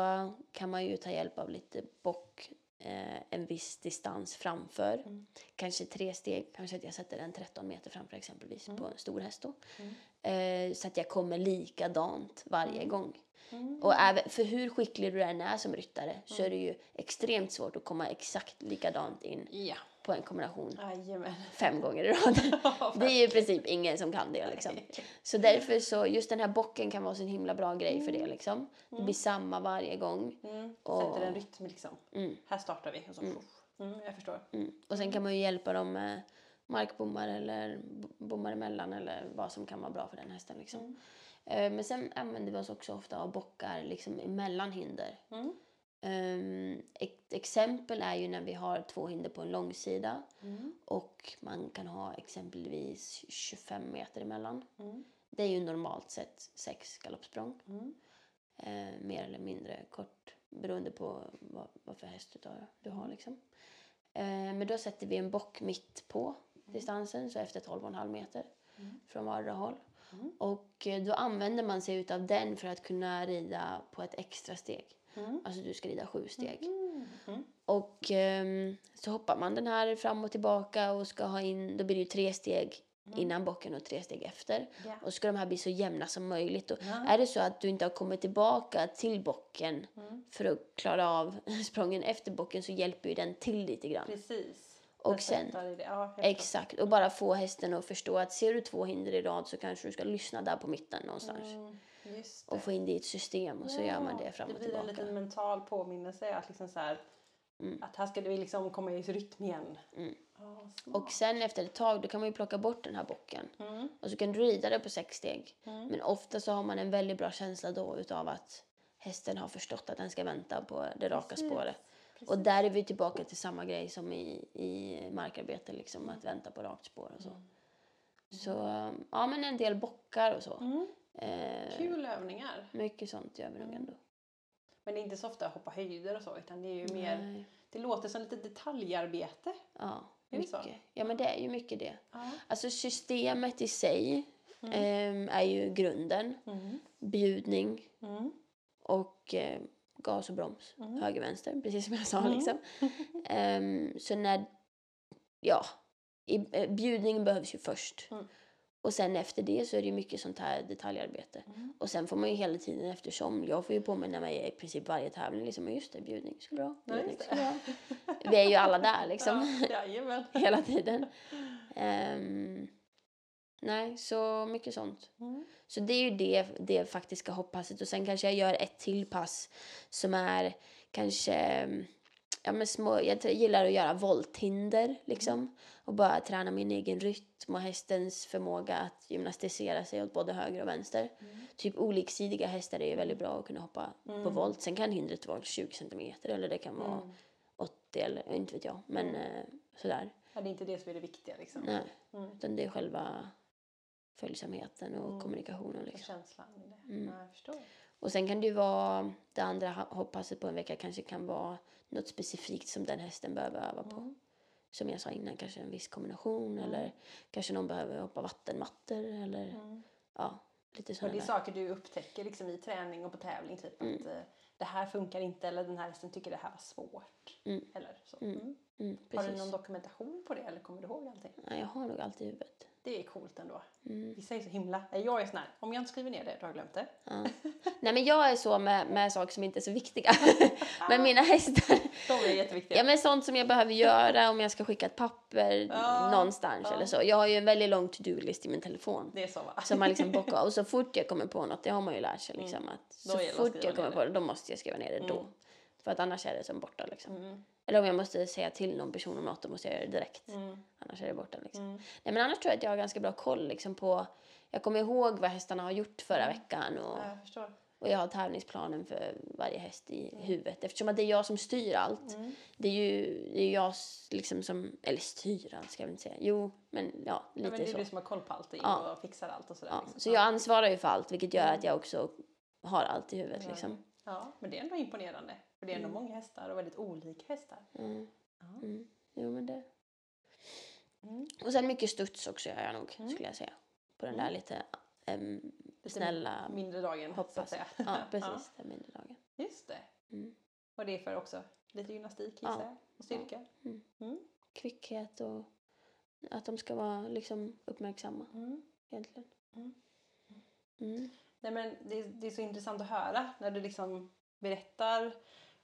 kan man ju ta hjälp av lite bock eh, en viss distans framför. Mm. Kanske tre steg, kanske att jag sätter den 13 meter framför exempelvis Mm. på en stor häst då. Mm. Eh, så att jag kommer likadant varje Mm. gång. Mm. Och även, för hur skicklig du än är som ryttare så är det ju extremt svårt att komma exakt likadant in Ja, på en kombination jajamän. fem gånger i rad. Det är ju i princip ingen som kan det liksom. Så därför så, just den här bocken kan vara så en himla bra grej för det liksom. Det blir samma varje gång. Mm. Och- Sätter en rytm liksom. Mm. Här startar vi och så mm. Mm, jag förstår. Mm. Och sen kan man ju hjälpa dem med markbommar eller bommar emellan eller vad som kan vara bra för den hästen liksom. Mm. Eh, Men sen använder vi oss också ofta av bockar liksom emellan hinder. Mm. Ett exempel är ju när vi har två hinder på en långsida Mm. och man kan ha exempelvis 25 meter emellan. Mm. Det är ju normalt sett sex galoppsprång. Mm. Eh, mer eller mindre kort beroende på vad, vad för häst du, du har. Liksom. Eh, men då sätter vi en bock mitt på distansen, så efter 12,5 meter Mm. från vardera håll. Mm. Och eh, då använder man sig utav den för att kunna rida på ett extra steg. Mm. Alltså du ska rida sju steg. Mm. Mm. Och ehm, så hoppar man den här fram och tillbaka och ska ha in, då blir det ju tre steg innan bocken och tre steg efter. Ja. Och ska de här bli så jämna som möjligt. Och Ja. är det så att du inte har kommit tillbaka till bocken Mm. för att klara av sprången efter bocken så hjälper ju den till lite grann. Precis. Och sen-. Ja. Exakt, och bara få hästen att förstå att ser du två hinder i rad så kanske du ska lyssna där på mitten någonstans. Mm. Och få in det i ett system och så gör man det fram och Det blir en tillbaka. liten mental påminnelse att liksom så här, Mm. att här ska vi liksom komma i rytm igen. Mm. Smart. Och sen efter ett tag då kan man ju plocka bort den här bocken. Mm. Och så kan du rida det på sex steg. Mm. Men ofta så har man en väldigt bra känsla då utav att hästen har förstått att den ska vänta på det raka Precis. spåret. Precis. Och där är vi tillbaka till samma grej som i, i markarbete, liksom att vänta på rakt spår och så. Så ja, men en del bockar och så. Mm. Eh, Kul övningar. Mycket sånt gör vi nog ändå. Men det är inte så ofta att hoppa höjder och så utan det är ju mer, Nej. det låter som lite detaljarbete. Ja, Är mycket. Ja, men det är ju mycket det. Ja. Alltså systemet i sig ehm, är ju grunden. Mm. Bjudning Mm. och eh, gas och broms. Mm. Höger, vänster, precis som jag sa. Mm. Liksom. Ehm, så när... Ja, i, eh, bjudningen behövs ju först. Mm. Och sen efter det så är det ju mycket sånt här detaljarbete. Mm. Och sen får man ju hela tiden eftersom, jag får ju påminna mig i princip varje tävling liksom, just det, bjudning skulle du ha, Ja, bjudning skulle du ha. Vi är ju alla där liksom, Ja, hela tiden. Ehm, nej, så mycket sånt. Mm. Så det är ju det, det faktiska hoppasset. Och sen kanske jag gör ett till pass som är kanske... Ja, men små, jag gillar att göra volthinder liksom. Och bara träna min egen rytm och hästens förmåga att gymnastisera sig åt både höger och vänster. Typ oliksidiga hästar är ju väldigt bra att kunna hoppa på volt. Sen kan hindret vara 20 centimeter eller det kan vara Mm. 80 eller inte vet jag. Men eh, sådär. Ja, det är inte det som är det viktiga liksom. Nej, Mm. utan det är själva följsamheten och Mm. kommunikationen Och liksom. känslan i det. Mm. Ja, jag förstår. Och sen kan det ju vara, det andra hoppasset på en vecka kanske kan vara något specifikt som den hästen behöver öva på. Mm. Som jag sa innan, kanske en viss kombination Mm. eller kanske någon behöver hoppa vattenmattor eller Mm. ja, lite Och sådana det är där. saker du upptäcker liksom i träning och på tävling. Typ att eh, det här funkar inte eller den här hästen tycker det här var svårt. Eller så. Har du någon dokumentation på det eller kommer du ihåg allting? Nej, jag har nog alltid i huvudet. Det är coolt ändå. Mm. Vissa är så himla... Jag är sån här, om jag inte skriver ner det, då har jag glömt det. Ja. Nej men jag är så med, med saker som inte är så viktiga. men mina hästar, De är jätteviktiga. ja men sånt som jag behöver göra om jag ska skicka ett papper Ja, någonstans ja. eller så. Jag har ju en väldigt lång to-do-list i min telefon. Det är så va? Som man liksom bockar. Och så fort jag kommer på något, det har man ju lärt sig liksom. Att Då så att fort jag kommer på det, då måste jag skriva ner det då. Mm. För att annars är det som borta liksom. Mm. Eller om jag måste säga till någon person om något, då måste jag göra det direkt. Mm. Annars är det borta liksom. Mm. Nej men annars tror jag att jag har ganska bra koll liksom på jag kommer ihåg vad hästarna har gjort förra veckan och, Ja, och jag har tävlingsplanen för varje häst i huvudet. Eftersom att det är jag som styr allt. Mm. Det är ju det är jag liksom som, eller styr allt ska jag väl inte säga. Jo, men ja, Ja, lite men det är så. du som har koll på allting Ja. och fixar allt och sådär. Ja, liksom. så jag ansvarar ju för allt vilket gör att jag också har allt i huvudet Ja. liksom. Ja, men det är ändå imponerande. För det är ändå många hästar och väldigt olika hästar. Mm. Ja. Mm. Jo men det. Mm. Och sen mycket studs också gör jag nog, Mm. skulle jag säga. På den Mm. där lite ehm, Lite snälla, Mindre dagen, så att hoppas. säga. Ja, precis. Den mindre dagen. Just det. Mm. Och det är för också lite gymnastik gissar Ja. Och styrka. Mm. Mm. Kvickhet och att de ska vara liksom uppmärksamma Mm. egentligen. Nej, men det, det är så intressant att höra när du liksom berättar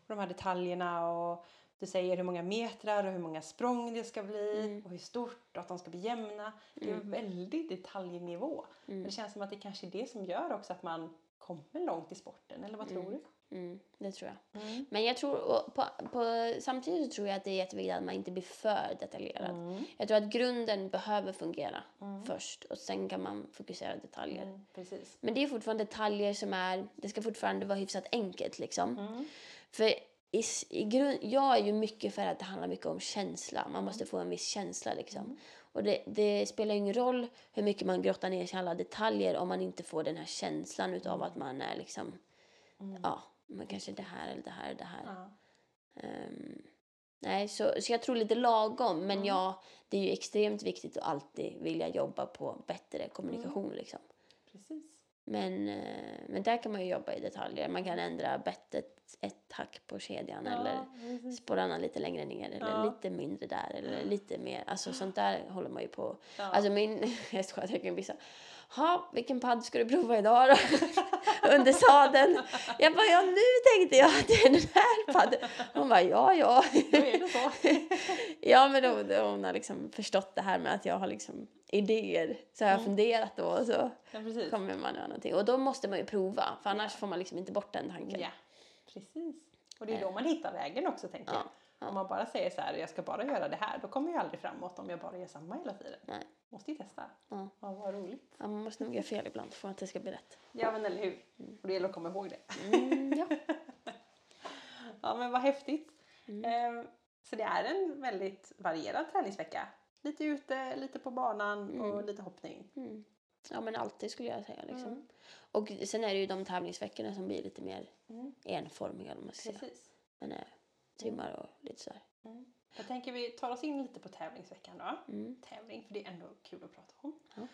de här detaljerna och du säger hur många metrar och hur många språng det ska bli Mm. och hur stort och att de ska bli jämna. Det är Mm. väldigt detaljnivå. Mm. Det känns som att det kanske är det som gör också att man kommer långt i sporten, eller vad tror Mm. du? Mm. Det tror jag. Mm. Men jag tror, på, på, samtidigt tror jag att det är jätteviktigt att man inte blir för detaljerad. Mm. Jag tror att grunden behöver fungera Mm. först och sen kan man fokusera på detaljer. Mm. Precis. Men det är fortfarande detaljer som är, det ska fortfarande vara hyfsat enkelt liksom. Mm. För i, i grund, jag är ju mycket för att det handlar mycket om känsla. Man måste få en viss känsla liksom. Och det, det spelar ingen roll hur mycket man grottar ner sig i alla detaljer om man inte får den här känslan utav att man är liksom, ja, men kanske det här eller det här eller det här. Ja. Ehm, nej, så, så jag tror lite lagom. Men Mm. ja, det är ju extremt viktigt att alltid vilja jobba på bättre kommunikation Mm. liksom. Precis. Men, eh, men där kan man ju jobba i detaljer. Man kan ändra bettet ett hack på kedjan eller Ja, precis. spårarna lite längre ner eller Ja. lite mindre där eller lite mer. Alltså sånt där håller man ju på. Ja. Alltså min hästskötare kan bli så Ha, vilken padd ska du prova idag då? Under sadeln. Jag bara, ja nu tänkte jag att det är den här padden. Hon bara, ja ja. Ja men då, då hon har liksom förstått det här med att jag har liksom idéer. Så har jag Mm. funderat då och så Ja, kommer man göra någonting. Och då måste man ju prova för annars får man liksom inte bort den tanken. Ja, precis. Och det är då man hittar vägen också tänker Ja, jag. Om man bara säger så här, jag ska bara göra det här, då kommer jag aldrig framåt om jag bara gör samma hela tiden. Nej. Måste ju testa. Ja. Ja, vad roligt. Ja, man måste nog göra fel ibland för att det ska bli rätt. Ja, men eller hur. Och det gäller att komma ihåg det. Mm, ja. Ja, men vad häftigt. Mm. Ehm, Så det är en väldigt varierad träningsvecka. Lite ute, lite på banan och Mm. lite hoppning. Mm. ja men alltid skulle jag säga liksom. Mm. Och sen är det ju de tävlingsveckorna som blir lite mer Mm. enformiga om man ska säga. Precis. Men är trimmar och lite sådär. Mm. Jag tänker vi tar oss in lite på tävlingsveckan då. Mm. tävling, för det är ändå kul att prata om. Ja.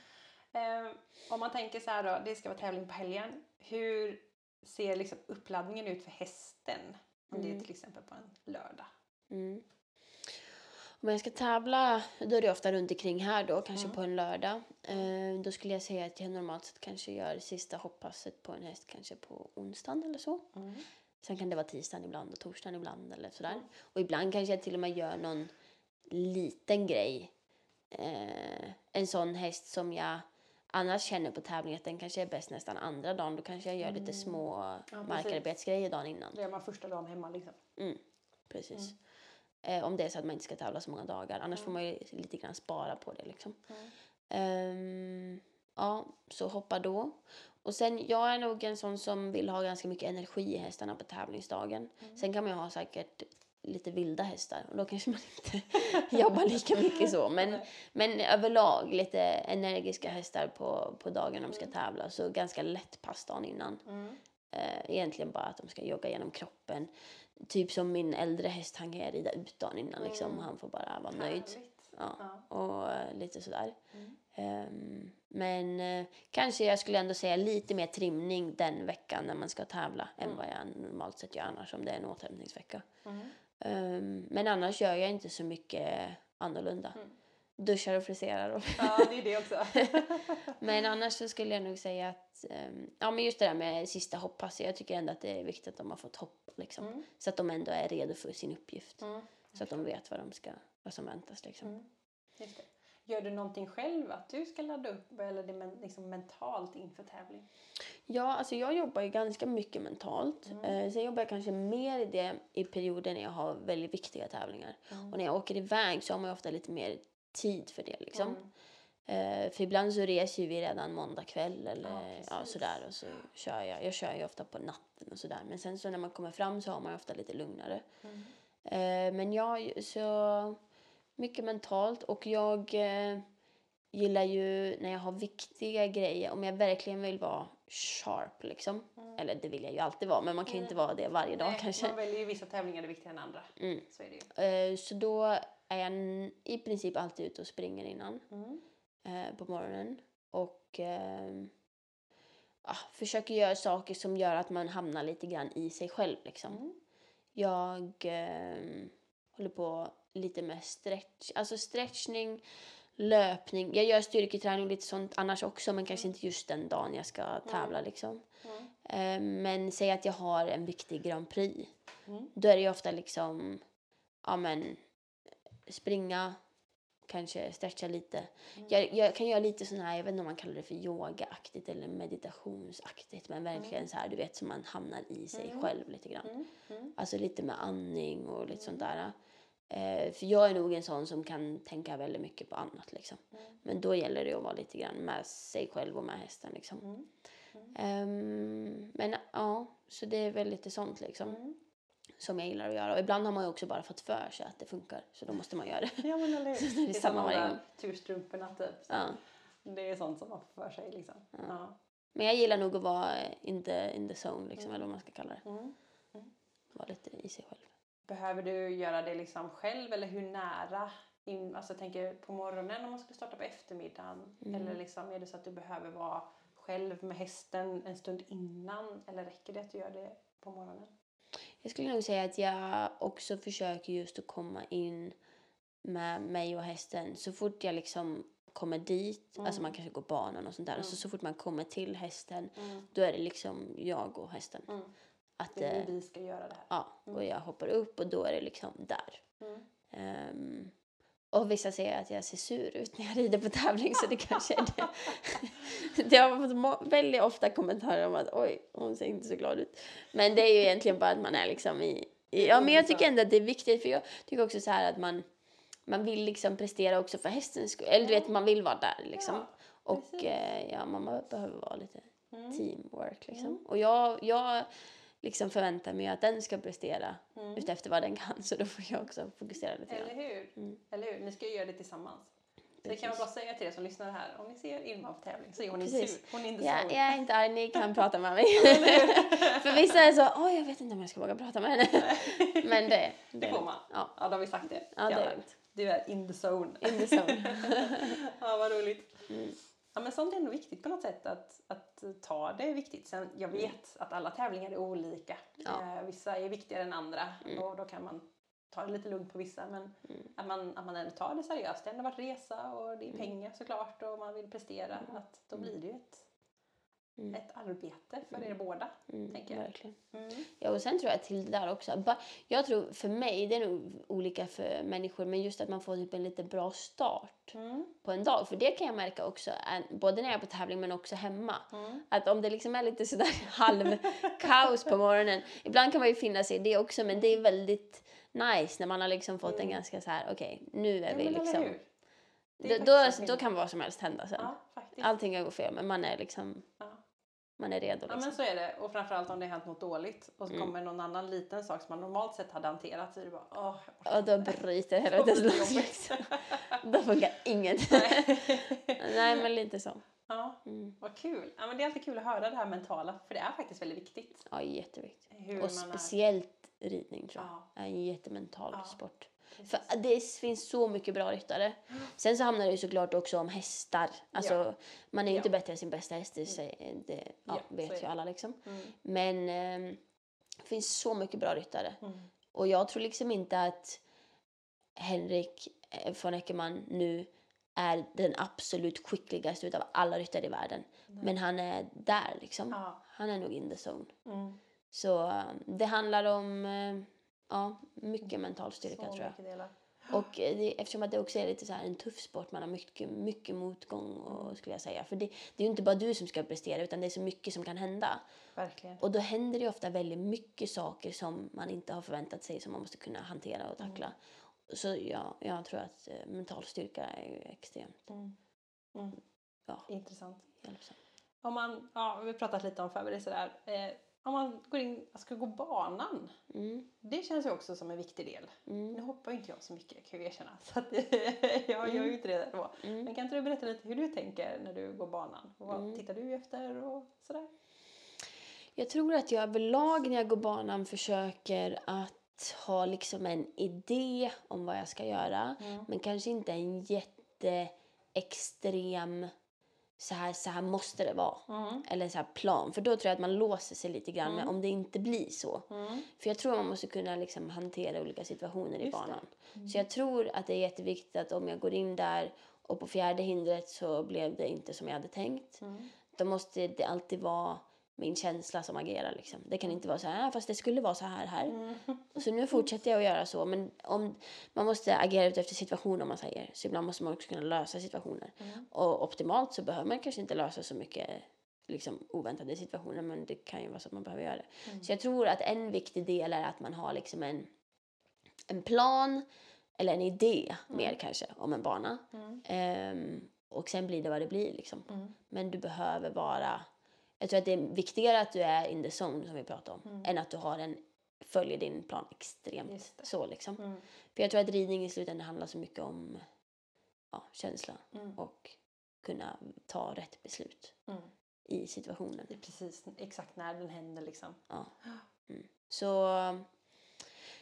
Eh, om man tänker så här då, det ska vara tävling på helgen. Hur ser liksom uppladdningen ut för hästen? Om det är Mm. till exempel på en lördag. Mm. Om jag ska tävla, då är det ofta runt omkring här då, kanske Mm. på en lördag. Eh, då skulle jag säga att jag normalt sett kanske gör sista hoppasset på en häst kanske på onsdagen eller så. Sen kan det vara tisdagen ibland och torsdagen ibland eller sådär. Mm. Och ibland kanske jag till och med gör någon liten grej. Eh, en sån häst som jag annars känner på tävling att den kanske är bäst nästan andra dagen. Då kanske jag gör lite små Mm. precis. markarbetsgrejer dagen innan. Det gör man första dagen hemma liksom. Mm, precis. Eh, om det är så att man inte ska tävla så många dagar. Annars får man ju lite grann spara på det liksom. Ehm, ja, så hoppa då. Och sen, jag är nog en sån som vill ha ganska mycket energi i hästarna på tävlingsdagen. Sen kan man ju ha säkert lite vilda hästar och då kanske man inte jobbar lika mycket så. Men, men överlag lite energiska hästar på, på dagen de ska tävla. Så ganska lätt pass dagen innan. Eh, egentligen bara att de ska jogga genom kroppen. Typ som min äldre häst, han kan jag rida ut dagen innan liksom. Han får bara vara nöjd. Ja. och eh, lite sådär. Mm. Ehm, men eh, kanske jag skulle ändå säga lite mer trimning den veckan när man ska tävla än vad jag normalt sett gör annars om det är en återhämtningsvecka. Mm. Ehm, men annars gör jag inte så mycket annorlunda. Mm. Duschar och friserar. Och ja, det är det också. men annars så skulle jag nog säga att, ehm, ja men just det där med sista hopppass, jag tycker ändå att det är viktigt att de har fått hoppa liksom. Mm. Så att de ändå är redo för sin uppgift. Mm. Så att de vet vad, de ska, vad som väntas liksom. Gör du någonting själv att du ska ladda upp eller det men, liksom mentalt inför tävling? Ja, alltså jag jobbar ju ganska mycket mentalt. Mm. Eh, sen jobbar jag kanske mer i det i perioder när jag har väldigt viktiga tävlingar. Mm. Och när jag åker iväg så har man ju ofta lite mer tid för det liksom. Mm. Eh, för ibland så reser vi redan måndag kväll eller Ja, ja, sådär. Och så kör jag. Jag kör ju ofta på natten och sådär. Men sen så när man kommer fram så har man ju ofta lite lugnare. Mm. Eh, men jag, så mycket mentalt och jag, eh, gillar ju när jag har viktiga grejer, om jag verkligen vill vara sharp liksom. Eller det vill jag ju alltid vara, men man kan ju inte vara det varje dag Nej, kanske. Man väljer ju vissa tävlingar är viktigare än andra. Mm. Så är det ju. Eh, Så då är jag i princip alltid ute och springer innan Mm. eh, på morgonen. Och ah, försöker göra saker som gör att man hamnar lite grann i sig själv. Liksom. Mm. Jag ehm, håller på lite med stretch, alltså stretchning, löpning. Jag gör styrketräning och lite sånt annars också men kanske inte just den dagen jag ska tävla. Liksom. Mm. Men säg att jag har en viktig Grand Prix. Mm. Då är det ju ofta liksom, ja men, springa, kanske stretcha lite. Mm. Jag, jag kan göra lite sån här, jag vet inte om man kallar det för yogaaktigt eller meditationsaktigt, men verkligen så här, du vet, som man hamnar i sig Mm. själv lite grann. Mm. Mm. Alltså lite med andning och lite sånt där. Eh, för jag är nog en sån som kan tänka väldigt mycket på annat liksom. Mm. Men då gäller det att vara lite grann med sig själv och med hästen liksom. Mm. Ehm, men ja, så det är väl lite sånt liksom Mm. som jag gillar att göra. Och ibland har man ju också bara fått för sig att det funkar, så då måste man göra det. Ja men eller hur. Det är samma som varje gång. Turstrumporna typ. Ja. Det är sånt som man får för sig liksom. Ja. Men jag gillar nog att vara in the, in the zone, liksom, eller vad man ska kalla det. Mm. Vara lite i sig själv. Behöver du göra det liksom själv eller hur nära? In, alltså jag tänker på morgonen om man skulle starta på eftermiddagen. Mm. Eller liksom, är det så att du behöver vara själv med hästen en stund innan? Eller räcker det att du gör det på morgonen? Jag skulle nog säga att jag också försöker just att komma in med mig och hästen så fort jag liksom kommer dit, alltså man kanske går banan och sånt där, och så, så fort man kommer till hästen Mm. då är det liksom jag och hästen. Mm. Att, Det eh, vi ska göra det här. ja, och jag hoppar upp och då är det liksom där. Mm. Ehm, och vissa säger att jag ser sur ut när jag rider på tävling så det kanske är det. det har fått väldigt ofta kommentarer om att oj, hon ser inte så glad ut. Men det är ju egentligen bara att man är liksom i... i ja, men jag tycker ändå att det är viktigt för jag tycker också så här att man, man vill liksom prestera också för hästens skull. Eller du vet, man vill vara där liksom. Ja, och eh, ja, man be- behöver vara lite Mm. teamwork liksom. Och jag, jag liksom förväntar mig att den ska prestera Mm. utefter vad den kan så då får jag också fokusera lite Eller grann. hur? Mm. Eller hur? Ni ska ju göra det tillsammans. Så det kan man bara säga till er som lyssnar här. Om ni ser Irma på tävling så är hon inte Precis. sur. Hon är inte Ja, jag är inte arg, ni kan prata med mig. För vissa är så, oj jag vet inte om jag ska våga prata med henne. Men det, Det får man. Ja. Ja, då har vi sagt det. Ja, det är lugnt. Du är in the zone. In the zone. ja, vad roligt. Mm. Ja, men sånt är ändå viktigt på något sätt att, att ta det är viktigt. Sen, jag vet att alla tävlingar är olika. Ja. Mm. Eh, vissa är viktigare än andra och då kan man ta det lite lugnt på vissa. Men att, man, att man ändå tar det seriöst. Det har ändå varit resa och det är Mm. pengar såklart och man vill prestera. Att då blir det ju ett, ett arbete för er båda. Mm, tänker jag. verkligen. Mm. Ja, och sen tror jag till det där också. Jag tror för mig, det är nog olika för människor, men just att man får typ en lite bra start Mm. på en dag. För det kan jag märka också, både när jag är på tävling men också hemma. Mm. Att om det liksom är lite sådär halv kaos på morgonen. Ibland kan man ju finna sig i det också, men det är väldigt nice när man har liksom fått en ganska så här, okej, nu är Mm. Ja, vi liksom... Då, då, då kan vad som helst hända sen. Ja, faktiskt. Allting kan gå fel, men man är liksom, Ja. Man är redo Ja liksom. men så är det och framförallt om det har hänt något dåligt och så Mm. kommer någon annan liten sak som man normalt sett hade hanterat så är det bara åh, Och då bryter är loss. liksom. Då funkar inget. Nej, men lite så. Ja, Mm. vad kul. Ja, men det är alltid kul att höra det här mentala för det är faktiskt väldigt viktigt. Ja, jätteviktigt. Hur Och speciellt ridning tror jag. Ja. är en jättemental Ja, sport. För det finns så mycket bra ryttare. Sen så handlar det ju såklart också om hästar. Alltså, Ja. man är ju Ja. inte bättre än sin bästa häst, det, säger- det ja, Ja, vet ju alla liksom. Mm. Men ehm, det finns så mycket bra ryttare. Mm. Och jag tror liksom inte att Henrik eh, von Eckermann nu är den absolut skickligaste utav alla ryttare i världen. Men han är där liksom. Ja. Han är nog in the zone. Mm. Så eh, det handlar om eh, ja, mycket mental styrka Så tror jag. mycket delar. Och det, eftersom att det också är lite så här en tuff sport, man har mycket, mycket motgång och, skulle jag säga. För det, det är ju inte bara du som ska prestera utan det är så mycket som kan hända. Verkligen. Och då händer det ofta väldigt mycket saker som man inte har förväntat sig som man måste kunna hantera och tackla. Så ja, jag tror att eh, mental styrka är ju extremt Mm. Mm. Ja. Intressant. hjälpsamt. Om man, ja, vi har pratat lite om förberedelser där. Eh, om man går in, ska gå banan. Mm. Det känns ju också som en viktig del. Mm. Nu hoppar ju inte jag så mycket kan jag erkänna. Så att jag gör ju inte det då. Mm. Men kan inte du berätta lite hur du tänker när du går banan? Vad Mm. tittar du efter och sådär? Jag tror att jag överlag när jag går banan försöker att ha liksom en idé om vad jag ska göra. Mm. Men kanske inte en jätteextrem så här, så här måste det vara. Mm. Eller så här plan. För då tror jag att man låser sig lite grann Mm. om det inte blir så. Mm. För jag tror man måste kunna liksom hantera olika situationer i Just det. banan. Så jag tror att det är jätteviktigt att om jag går in där och på fjärde hindret så blev det inte som jag hade tänkt. Mm. Då måste det alltid vara min känsla som agerar. Liksom. Det kan inte vara så här, "Ah, fast det skulle vara så här här. Mm. Så nu fortsätter jag att göra så. Men om, man måste agera ut efter situationen om man säger. Så ibland måste man också kunna lösa situationer. Mm. Och optimalt så behöver man kanske inte lösa så mycket liksom, oväntade situationer. Men det kan ju vara så att man behöver göra det. Mm. Så jag tror att en viktig del är att man har liksom en, en plan. Eller en idé mer kanske om en bana. Mm. Ehm, och sen blir det vad det blir liksom. Mm. Men du behöver vara... Jag tror att det är viktigare att du är in the zone som vi pratade om. Mm. Än att du har en, följer din plan extremt. Så liksom. Mm. För jag tror att ridning i slutändan handlar så mycket om ja, känsla Mm. och kunna ta rätt beslut Mm. i situationen. Det är precis exakt när den händer liksom. Ja. Mm. Så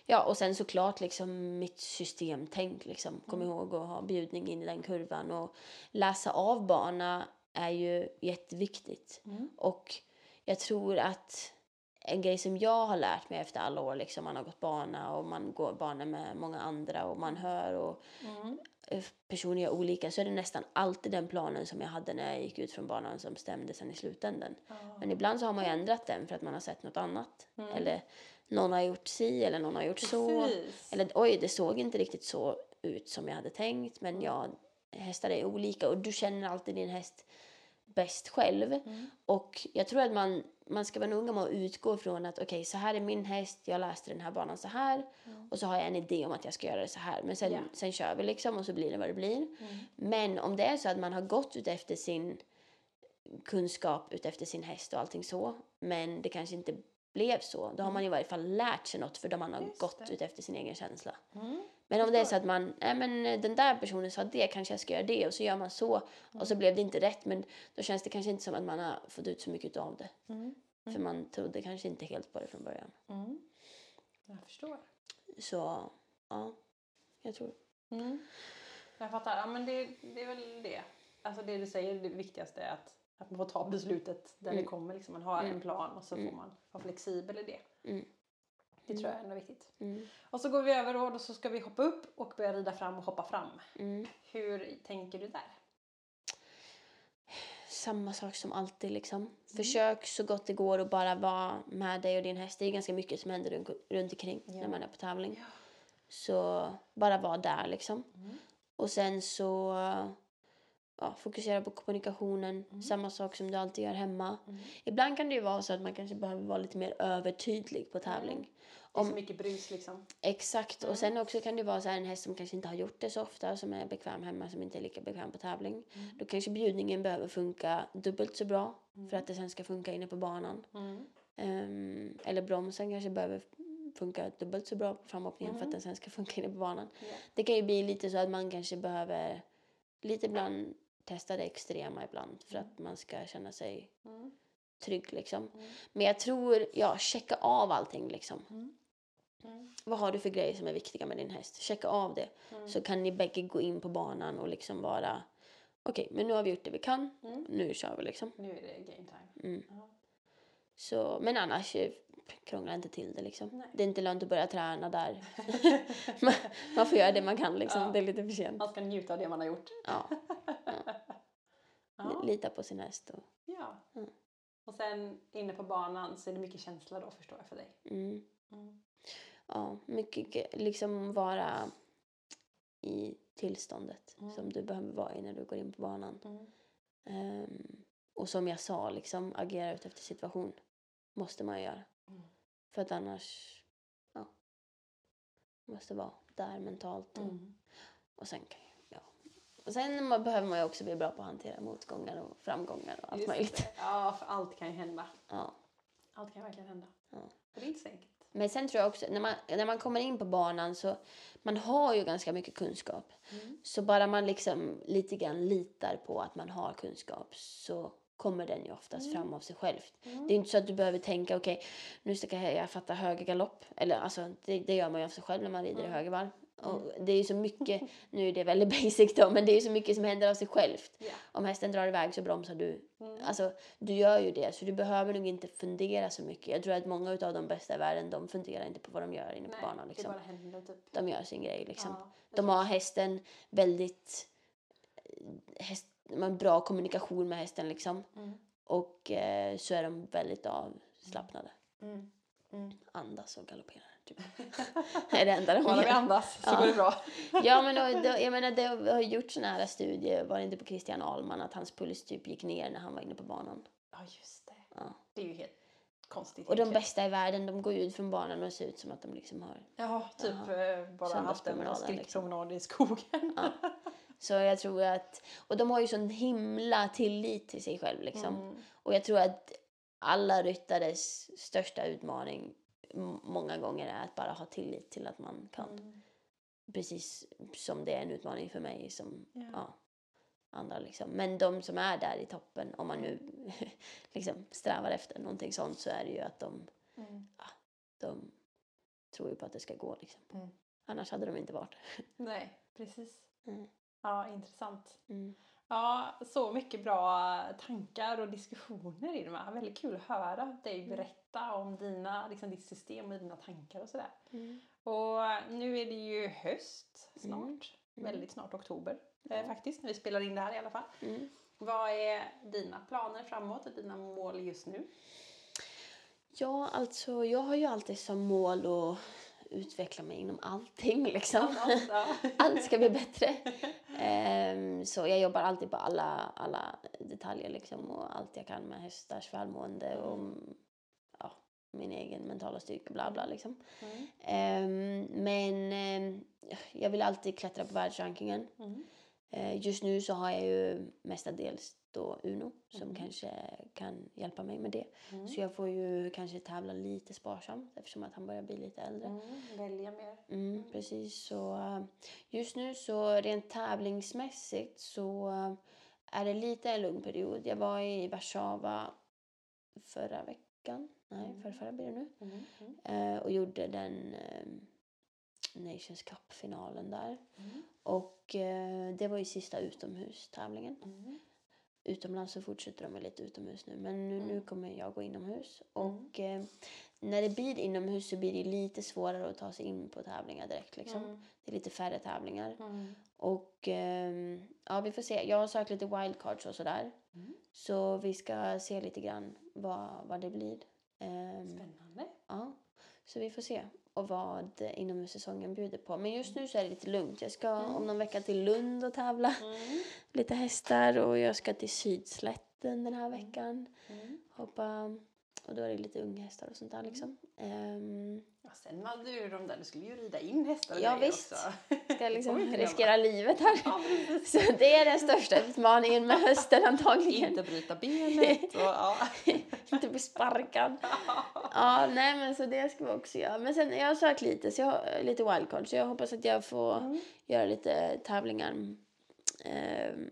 ja, och sen såklart liksom mitt systemtänk liksom. Kom Mm. ihåg att ha bjudning in i den kurvan och läsa av bana är ju jätteviktigt. Mm. Och jag tror att en grej som jag har lärt mig efter alla år, liksom man har gått bana och man går bana med många andra och man hör och Mm. eh, personer gör olika så är det nästan alltid den planen som jag hade när jag gick ut från banan som stämde sen i slutändan. Ja. Men ibland så har man ju ändrat den för att man har sett något annat. Mm. Eller någon har gjort si eller någon har gjort så. Precis. Eller oj, det såg inte riktigt så ut som jag hade tänkt. Men Mm. Hästar är olika och du känner alltid din häst bäst själv. Mm. Och jag tror att man, man ska vara noga med att utgå från att okej, så här är min häst, jag läste den här banan så här. Mm. Och så har jag en idé om att jag ska göra det så här. Men sen, Ja. sen kör vi liksom och så blir det vad det blir. Mm. Men om det är så att man har gått ut efter sin kunskap, ut efter sin häst och allting så. Men det kanske inte blev så. Då har man i varje fall lärt sig något för då man har Just gått det. ut efter sin egen känsla. Mm. Men om det är så att man, nej men eh, den där personen sa det, kanske jag ska göra det och så gör man så och så blev det inte rätt men då känns det kanske inte som att man har fått ut så mycket av det. Mm. För man trodde kanske inte helt på det från början. Mm. Jag förstår. Så, ja, jag tror. Mm. Jag fattar. Ja, men det, det är väl det. Alltså det du säger, det viktigaste är att, att man får ta beslutet där Mm. det kommer. Liksom. Man har Mm. en plan och så Mm. får man vara flexibel i det. Mm. Det tror jag är ändå viktigt. Mm. Och så går vi över och då så ska vi hoppa upp och börja rida fram och hoppa fram. Mm. Hur tänker du där? Samma sak som alltid liksom. Försök så gott det går att bara vara med dig och din häst. Det är ganska mycket som händer runt, runt omkring Ja. när man är på tävling. Ja. Så bara vara där liksom. Mm. Och sen så ja, fokusera på kommunikationen. Mm. Samma sak som du alltid gör hemma. Mm. Ibland kan det ju vara så att man kanske behöver vara lite mer övertydlig på tävling. Det är så mycket brus liksom. Exakt. Mm. Och sen också kan det vara så här en häst som kanske inte har gjort det så ofta, som är bekväm hemma, som inte är lika bekväm på tävling. Mm. Då kanske bjudningen behöver funka dubbelt så bra Mm. för att det sen ska funka inne på banan. Mm. Ehm, eller bromsen kanske behöver funka dubbelt så bra på framhoppningen för Mm. att den sen ska funka inne på banan. Ja. Det kan ju bli lite så att man kanske behöver lite ibland testa det extrema ibland för att man ska känna sig Mm. trygg liksom. Mm. Men jag tror, ja, checka av allting liksom. Mm. Mm. Vad har du för grejer som är viktiga med din häst? Checka av det. Mm. Så kan ni bägge gå in på banan och liksom vara okej, men nu har vi gjort det vi kan. Mm. Nu kör vi liksom. Nu är det game time. Mm. Så, men annars krångla inte till det liksom. Nej. Det är inte lönt att börja träna där. man, man får göra det man kan liksom. Ja. Det är lite för sent. Man ska njuta av det man har gjort. Ja. Ja. Lita på sin häst. Och, ja. Mm. Och sen inne på banan så är det mycket känsla då förstår jag för dig. mm. Mm. Ja, mycket liksom vara i tillståndet Mm. som du behöver vara i när du går in på banan. Ehm, och som jag sa, liksom agera ut efter situation måste man göra. För att annars, ja, måste vara där mentalt. Och, Mm. och sen kan ja. Och sen man, behöver man ju också bli bra på att hantera motgångar och framgångar och allt Just möjligt. det. Ja, för allt kan ju hända. Ja. Allt kan verkligen hända. Ja. Och det är inte så enkelt. Men sen tror jag också, när man, när man kommer in på banan så man har ju ganska mycket kunskap. Mm. Så bara man liksom lite grann litar på att man har kunskap så kommer den ju oftast fram av sig själv. Mm. Det är inte så att du behöver tänka okej, nu ska jag, fatta höger galopp. Eller alltså, det, det gör man ju av sig själv när man rider i Mm. högervarv. Och det är ju så mycket, nu är det väldigt basic då, men det är ju så mycket som händer av sig självt. Ja. Om hästen drar iväg så bromsar du. Mm. Alltså, du gör ju det, så du behöver nog inte fundera så mycket. Jag tror att många av de bästa i världen, de funderar inte på vad de gör inne på Nej, banan. det Liksom. bara händer typ. De gör sin grej liksom. Ja, De har hästen väldigt... eh, Häst, har bra kommunikation med hästen liksom. Mm. Och eh, så är de väldigt avslappnade. Mm. Mm. Andas och galopperar. Typ. det är det enda de Bara vi andas så Ja. går det bra. Ja men då, då, jag menar det har gjort såna här studier, var det inte på Christian Ahlman, att hans puls typ gick ner när han var inne på banan. Ja, just det. Ja. Det är ju helt konstigt. Och de bästa i världen, de går ut från banan och ser ut som att de liksom har... Ja, typ eh, bara haft en Söndagspromenaden, skrittpromenad i skogen. Ja. Så jag tror att... Och de har ju sån himla tillit till sig själv liksom. Mm. Och jag tror att alla ryttares största utmaning många gånger är att bara ha tillit till att man kan. Mm. Precis som det är en utmaning för mig som Ja. ja. andra liksom. Men de som är där i toppen, om man nu liksom strävar efter någonting sånt så är det ju att de, Mm. de tror ju på att det ska gå liksom. Mm. Annars hade de inte varit. Nej, precis. Mm. Ja, intressant. Mm. Ja, så mycket bra tankar och diskussioner Irma. Väldigt kul att höra dig Mm. berätta om dina, liksom ditt system och dina tankar och sådär. Mm. Och nu är det ju höst snart. Mm. Väldigt snart oktober eh, Ja. faktiskt, när vi spelar in det här i alla fall. Mm. Vad är dina planer framåt och dina mål just nu? Ja, alltså jag har ju alltid som mål att utveckla mig inom allting liksom. Allt ska bli bättre. Ehm, så jag jobbar alltid på alla, alla detaljer liksom och allt jag kan med hästars välmående och ja, min egen mentala styrka bla bla liksom. Mm. Ehm, men ehm, jag vill alltid klättra på världsrankingen. Mm. Eh, just nu så har jag ju mestadels då Uno som Mm. kanske kan hjälpa mig med det. Mm. Så jag får ju kanske tävla lite sparsamt eftersom att han börjar bli lite äldre. Mm. Välja mer. Mm, precis. Så just nu så rent tävlingsmässigt så är det lite en lugn period. Jag var i Warszawa förra veckan. Nej, Mm. förra, blir det nu. Mm. Mm. Eh, och gjorde den eh, Nations Cup-finalen där. Mm. Och eh, det var ju sista utomhustävlingen. Mm. Utomlands så fortsätter de lite utomhus nu. Men nu, nu Mm. kommer jag gå inomhus. Och eh, när det blir inomhus så blir det lite svårare att ta sig in på tävlingar direkt. Liksom. Mm. Det är lite färre tävlingar. Mm. Och ehm, ja, vi får se. Jag har sökt lite wildcards och sådär. Mm. Så vi ska se lite grann vad, vad det blir. Ehm, Spännande. ja, så vi får se och vad inomhussäsongen bjuder på. Men just nu så är det lite lugnt. Jag ska Mm. om någon vecka till Lund och tävla. Mm. Lite hästar och jag ska till Sydslätten den här veckan. Mm. Hoppa. Och då är det lite unghästar och sånt där liksom. Ehm, Ja, sen hade du de där, du skulle ju rida in hästar Ja, visst. också. ska jag liksom riskera livet här. Ja. Så det är den största utmaningen med hösten antagligen. Inte bryta benet och ja. Inte bli sparkad. Ja, nej men så det ska vi också göra. Men sen, jag har sökt lite, så jag har lite wildcard. Så jag hoppas att jag får Mm. göra lite tävlingar. ehm,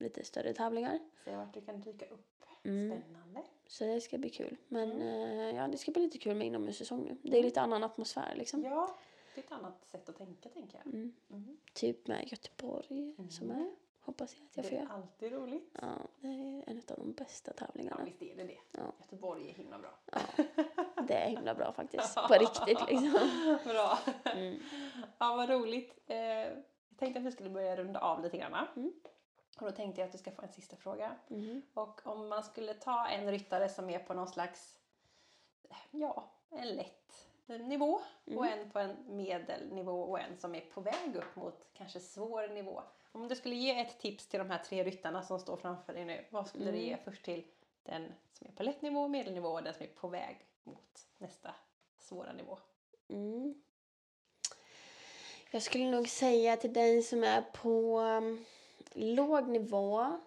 lite större tävlingar. Se vart du kan dyka upp. Mm. Spännande. Så det ska bli kul. Men Mm. eh, ja, det ska bli lite kul med inomhussäsong nu. Det är lite annan atmosfär liksom. Ja, det är ett annat sätt att tänka tänker jag. Mm. Mm. Typ med Göteborg som Mm. är. Hoppas jag att jag får Det är göra. alltid roligt. Ja, det är en av de bästa Ja, tävlingarna. visst är det det. Ja. Göteborg är himla bra. Det är himla bra faktiskt. På riktigt liksom. bra. Mm. Ja, vad roligt. Eh, jag tänkte att vi skulle börja runda av lite grann. Mm. Och då tänkte jag att du ska få en sista fråga. Mhm. Och om man skulle ta en ryttare som är på någon slags, ja, en lätt nivå och Mm. en på en medelnivå och en som är på väg upp mot kanske svår nivå. Om du skulle ge ett tips till de här tre ryttarna som står framför dig nu, vad skulle du Mm. ge först till den som är på lätt nivå, medelnivå och den som är på väg mot nästa svåra nivå? Mm. Jag skulle nog säga till den som är på um, låg nivå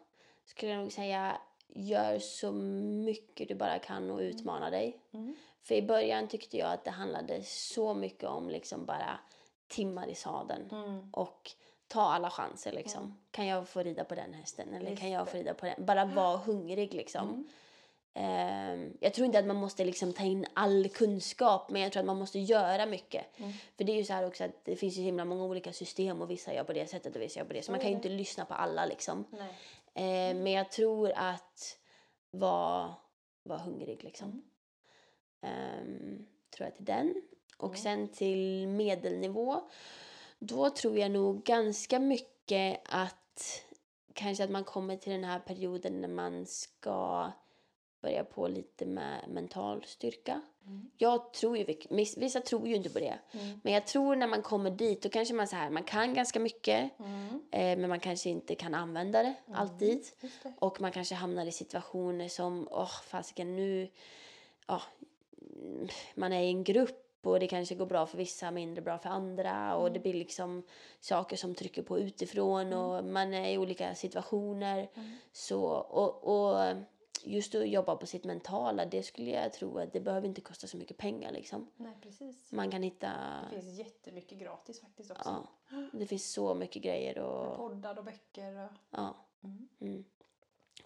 skulle jag nog säga gör så mycket du bara kan och utmana dig. Mm. För i början tyckte jag att det handlade så mycket om liksom bara timmar i sadeln Mm. och ta alla chanser liksom. Mm. Kan jag få rida på den hästen eller Just kan jag få rida på den? Bara vara hungrig liksom. Mm. Ehm, jag tror inte att man måste liksom ta in all kunskap men jag tror att man måste göra mycket. Mm. För det är ju så här också att det finns ju himla många olika system och vissa gör på det sättet och vissa gör på det. Så man kan ju det. inte lyssna på alla liksom. Ehm, men jag tror att vara var hungrig liksom. Mm. Ehm, tror jag till den. Och Mm. sen till medelnivå. Då tror jag nog ganska mycket att kanske att man kommer till den här perioden när man ska börja på lite med mental styrka. Mm. Jag tror ju, viss- vissa tror ju inte på det. Mm. Men jag tror när man kommer dit då kanske man så här, man kan ganska mycket Mm. eh, men man kanske inte kan använda det Mm. alltid. Det. Och man kanske hamnar i situationer som, åh fasiken nu, ja, mm, man är i en grupp och det kanske går bra för vissa, mindre bra för andra och det blir liksom saker som trycker på utifrån och man är i olika situationer. Mm. Så, och, och just att jobba på sitt mentala, det skulle jag tro att det behöver inte kosta så mycket pengar liksom. Nej, precis. Man kan hitta, Det finns jättemycket gratis faktiskt också. ja, det finns så mycket grejer Med och, poddar och böcker och... ja. Mm. Mm.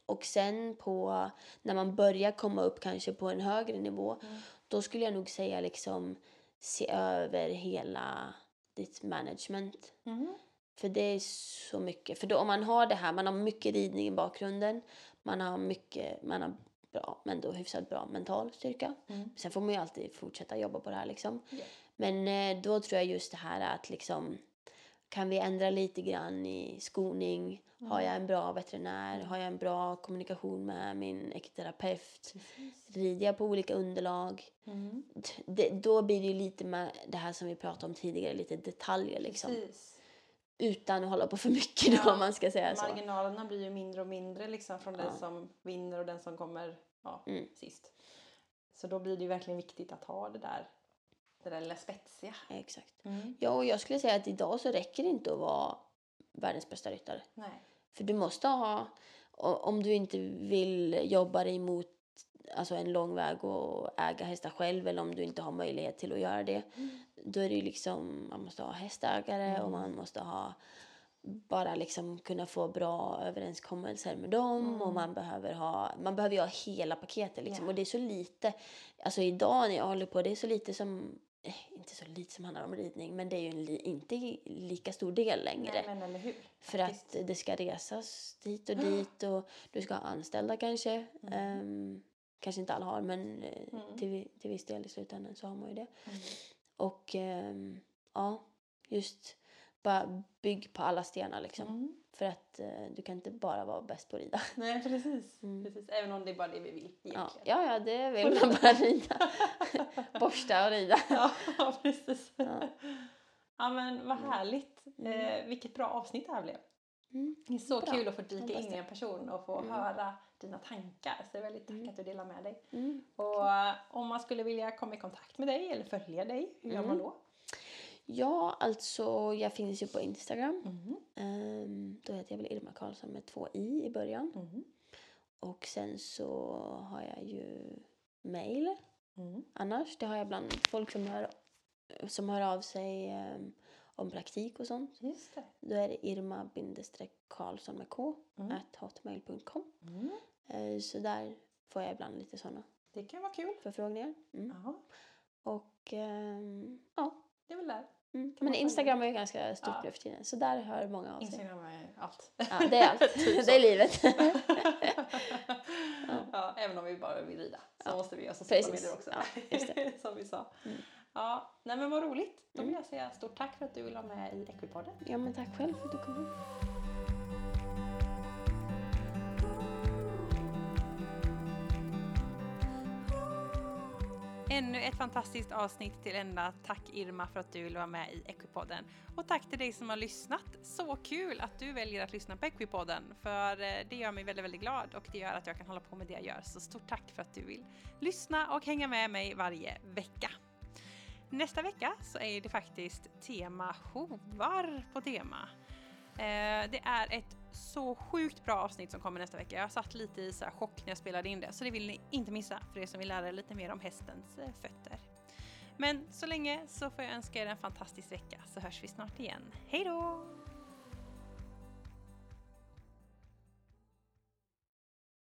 Och sen på, när man börjar komma upp kanske på en högre nivå, Mm. då skulle jag nog säga liksom se över hela ditt management. Mm. För det är så mycket. För då, om man har det här, man har mycket ridning i bakgrunden, man har mycket, man har bra, men då hyfsat bra mental styrka. Mm. Sen får man ju alltid fortsätta jobba på det här liksom. Ja. Men eh, då tror jag just det här att liksom kan vi ändra lite grann i skoning? Mm. Har jag en bra veterinär? Har jag en bra kommunikation med min ekoterapeut? Precis. Rider jag på olika underlag? Mm. Det, då blir det ju lite med det här som vi pratade om tidigare, lite detaljer liksom. Precis. Utan att hålla på för mycket då Ja, om man ska säga så. Marginalerna blir ju mindre och mindre liksom från den Ja. som vinner och den som kommer ja, Mm. sist. Så då blir det ju verkligen viktigt att ha det där, det där lilla spetsiga. Exakt. Mm. Ja, och jag skulle säga att idag så räcker det inte att vara världens bästa ryttare. Nej. För du måste ha, om du inte vill jobba dig mot alltså en lång väg och äga hästar själv eller om du inte har möjlighet till att göra det. Då är det ju liksom, man måste ha hästägare och Mm. man måste ha bara liksom kunna få bra överenskommelser med dem och Mm. man behöver ha, man behöver ha hela paketet liksom. Ja. Och det är så lite, alltså idag när jag håller på, det är så lite som, eh, inte så lite som handlar om ridning men det är ju en li, inte lika stor del längre. Nej men. För att det ska resas dit och dit och du ska ha anställda kanske. Mm. Ehm, kanske inte alla har men eh, Mm. till, till viss del i slutändan så har man ju det. Mm. Och ehm, ja, just bara bygg på alla stenar liksom. Mm. För att eh, du kan inte bara vara bäst på att rida. Nej precis. Mm. precis. Även om det är bara det vi vill Ja, egentligen. ja, ja det vill man bara rida. Borsta och rida. Ja, precis. Ja. Ja men vad härligt. Eh, vilket bra avsnitt det här blev. Mm. Det är så Bra. kul att få dyka in det. i en person och få Mm. höra dina tankar. Så jag är väldigt tack Mm. att du delar med dig. Mm. Och eh, om man skulle vilja komma i kontakt med dig eller följa dig, hur gör man Mm. då? Ja, alltså jag finns ju på Instagram. Ehm, då heter jag väl Irma Karlsson med två i i början. Och sen så har jag ju mail annars. Det har jag bland folk som hör, som hör av sig ehm, om praktik och sånt. Just det. Då är det irma-karlsson med k Mm. at hotmail.com. Mm. Eh, så där får jag ibland lite sådana Det kan vara kul. förfrågningar. Mm. Ja, Och ehm, ja. det är väl där. Mm. Men Instagram är ju ganska stort Ja. nu för tiden. Så där hör många av sig. Instagram är allt. Ja, det är allt. Typ det är livet. ja. även om vi bara vill rida så Ja. måste vi göra sociala medier också. Ja, Som vi sa. Mm. Ja, nej men vad roligt. Då vill Mm. jag säga stort tack för att du vill vara med i Equipodden. ja, men tack själv för att du kom hit. Ännu ett fantastiskt avsnitt till ända. Tack Irma för att du vill vara med i Equipodden. Och tack till dig som har lyssnat. Så kul att du väljer att lyssna på Equipodden. För eh, det gör mig väldigt, väldigt glad och det gör att jag kan hålla på med det jag gör. Så stort tack för att du vill lyssna och hänga med mig varje vecka. Nästa vecka så är det faktiskt tema hovar på tema. Eh, det är ett så sjukt bra avsnitt som kommer nästa vecka. Jag satt lite i så här chock när jag spelade in det, så det vill ni inte missa för er som vill lära er lite mer om hästens eh, fötter. Men så länge så får jag önska er en fantastisk vecka så hörs vi snart igen. Hej då!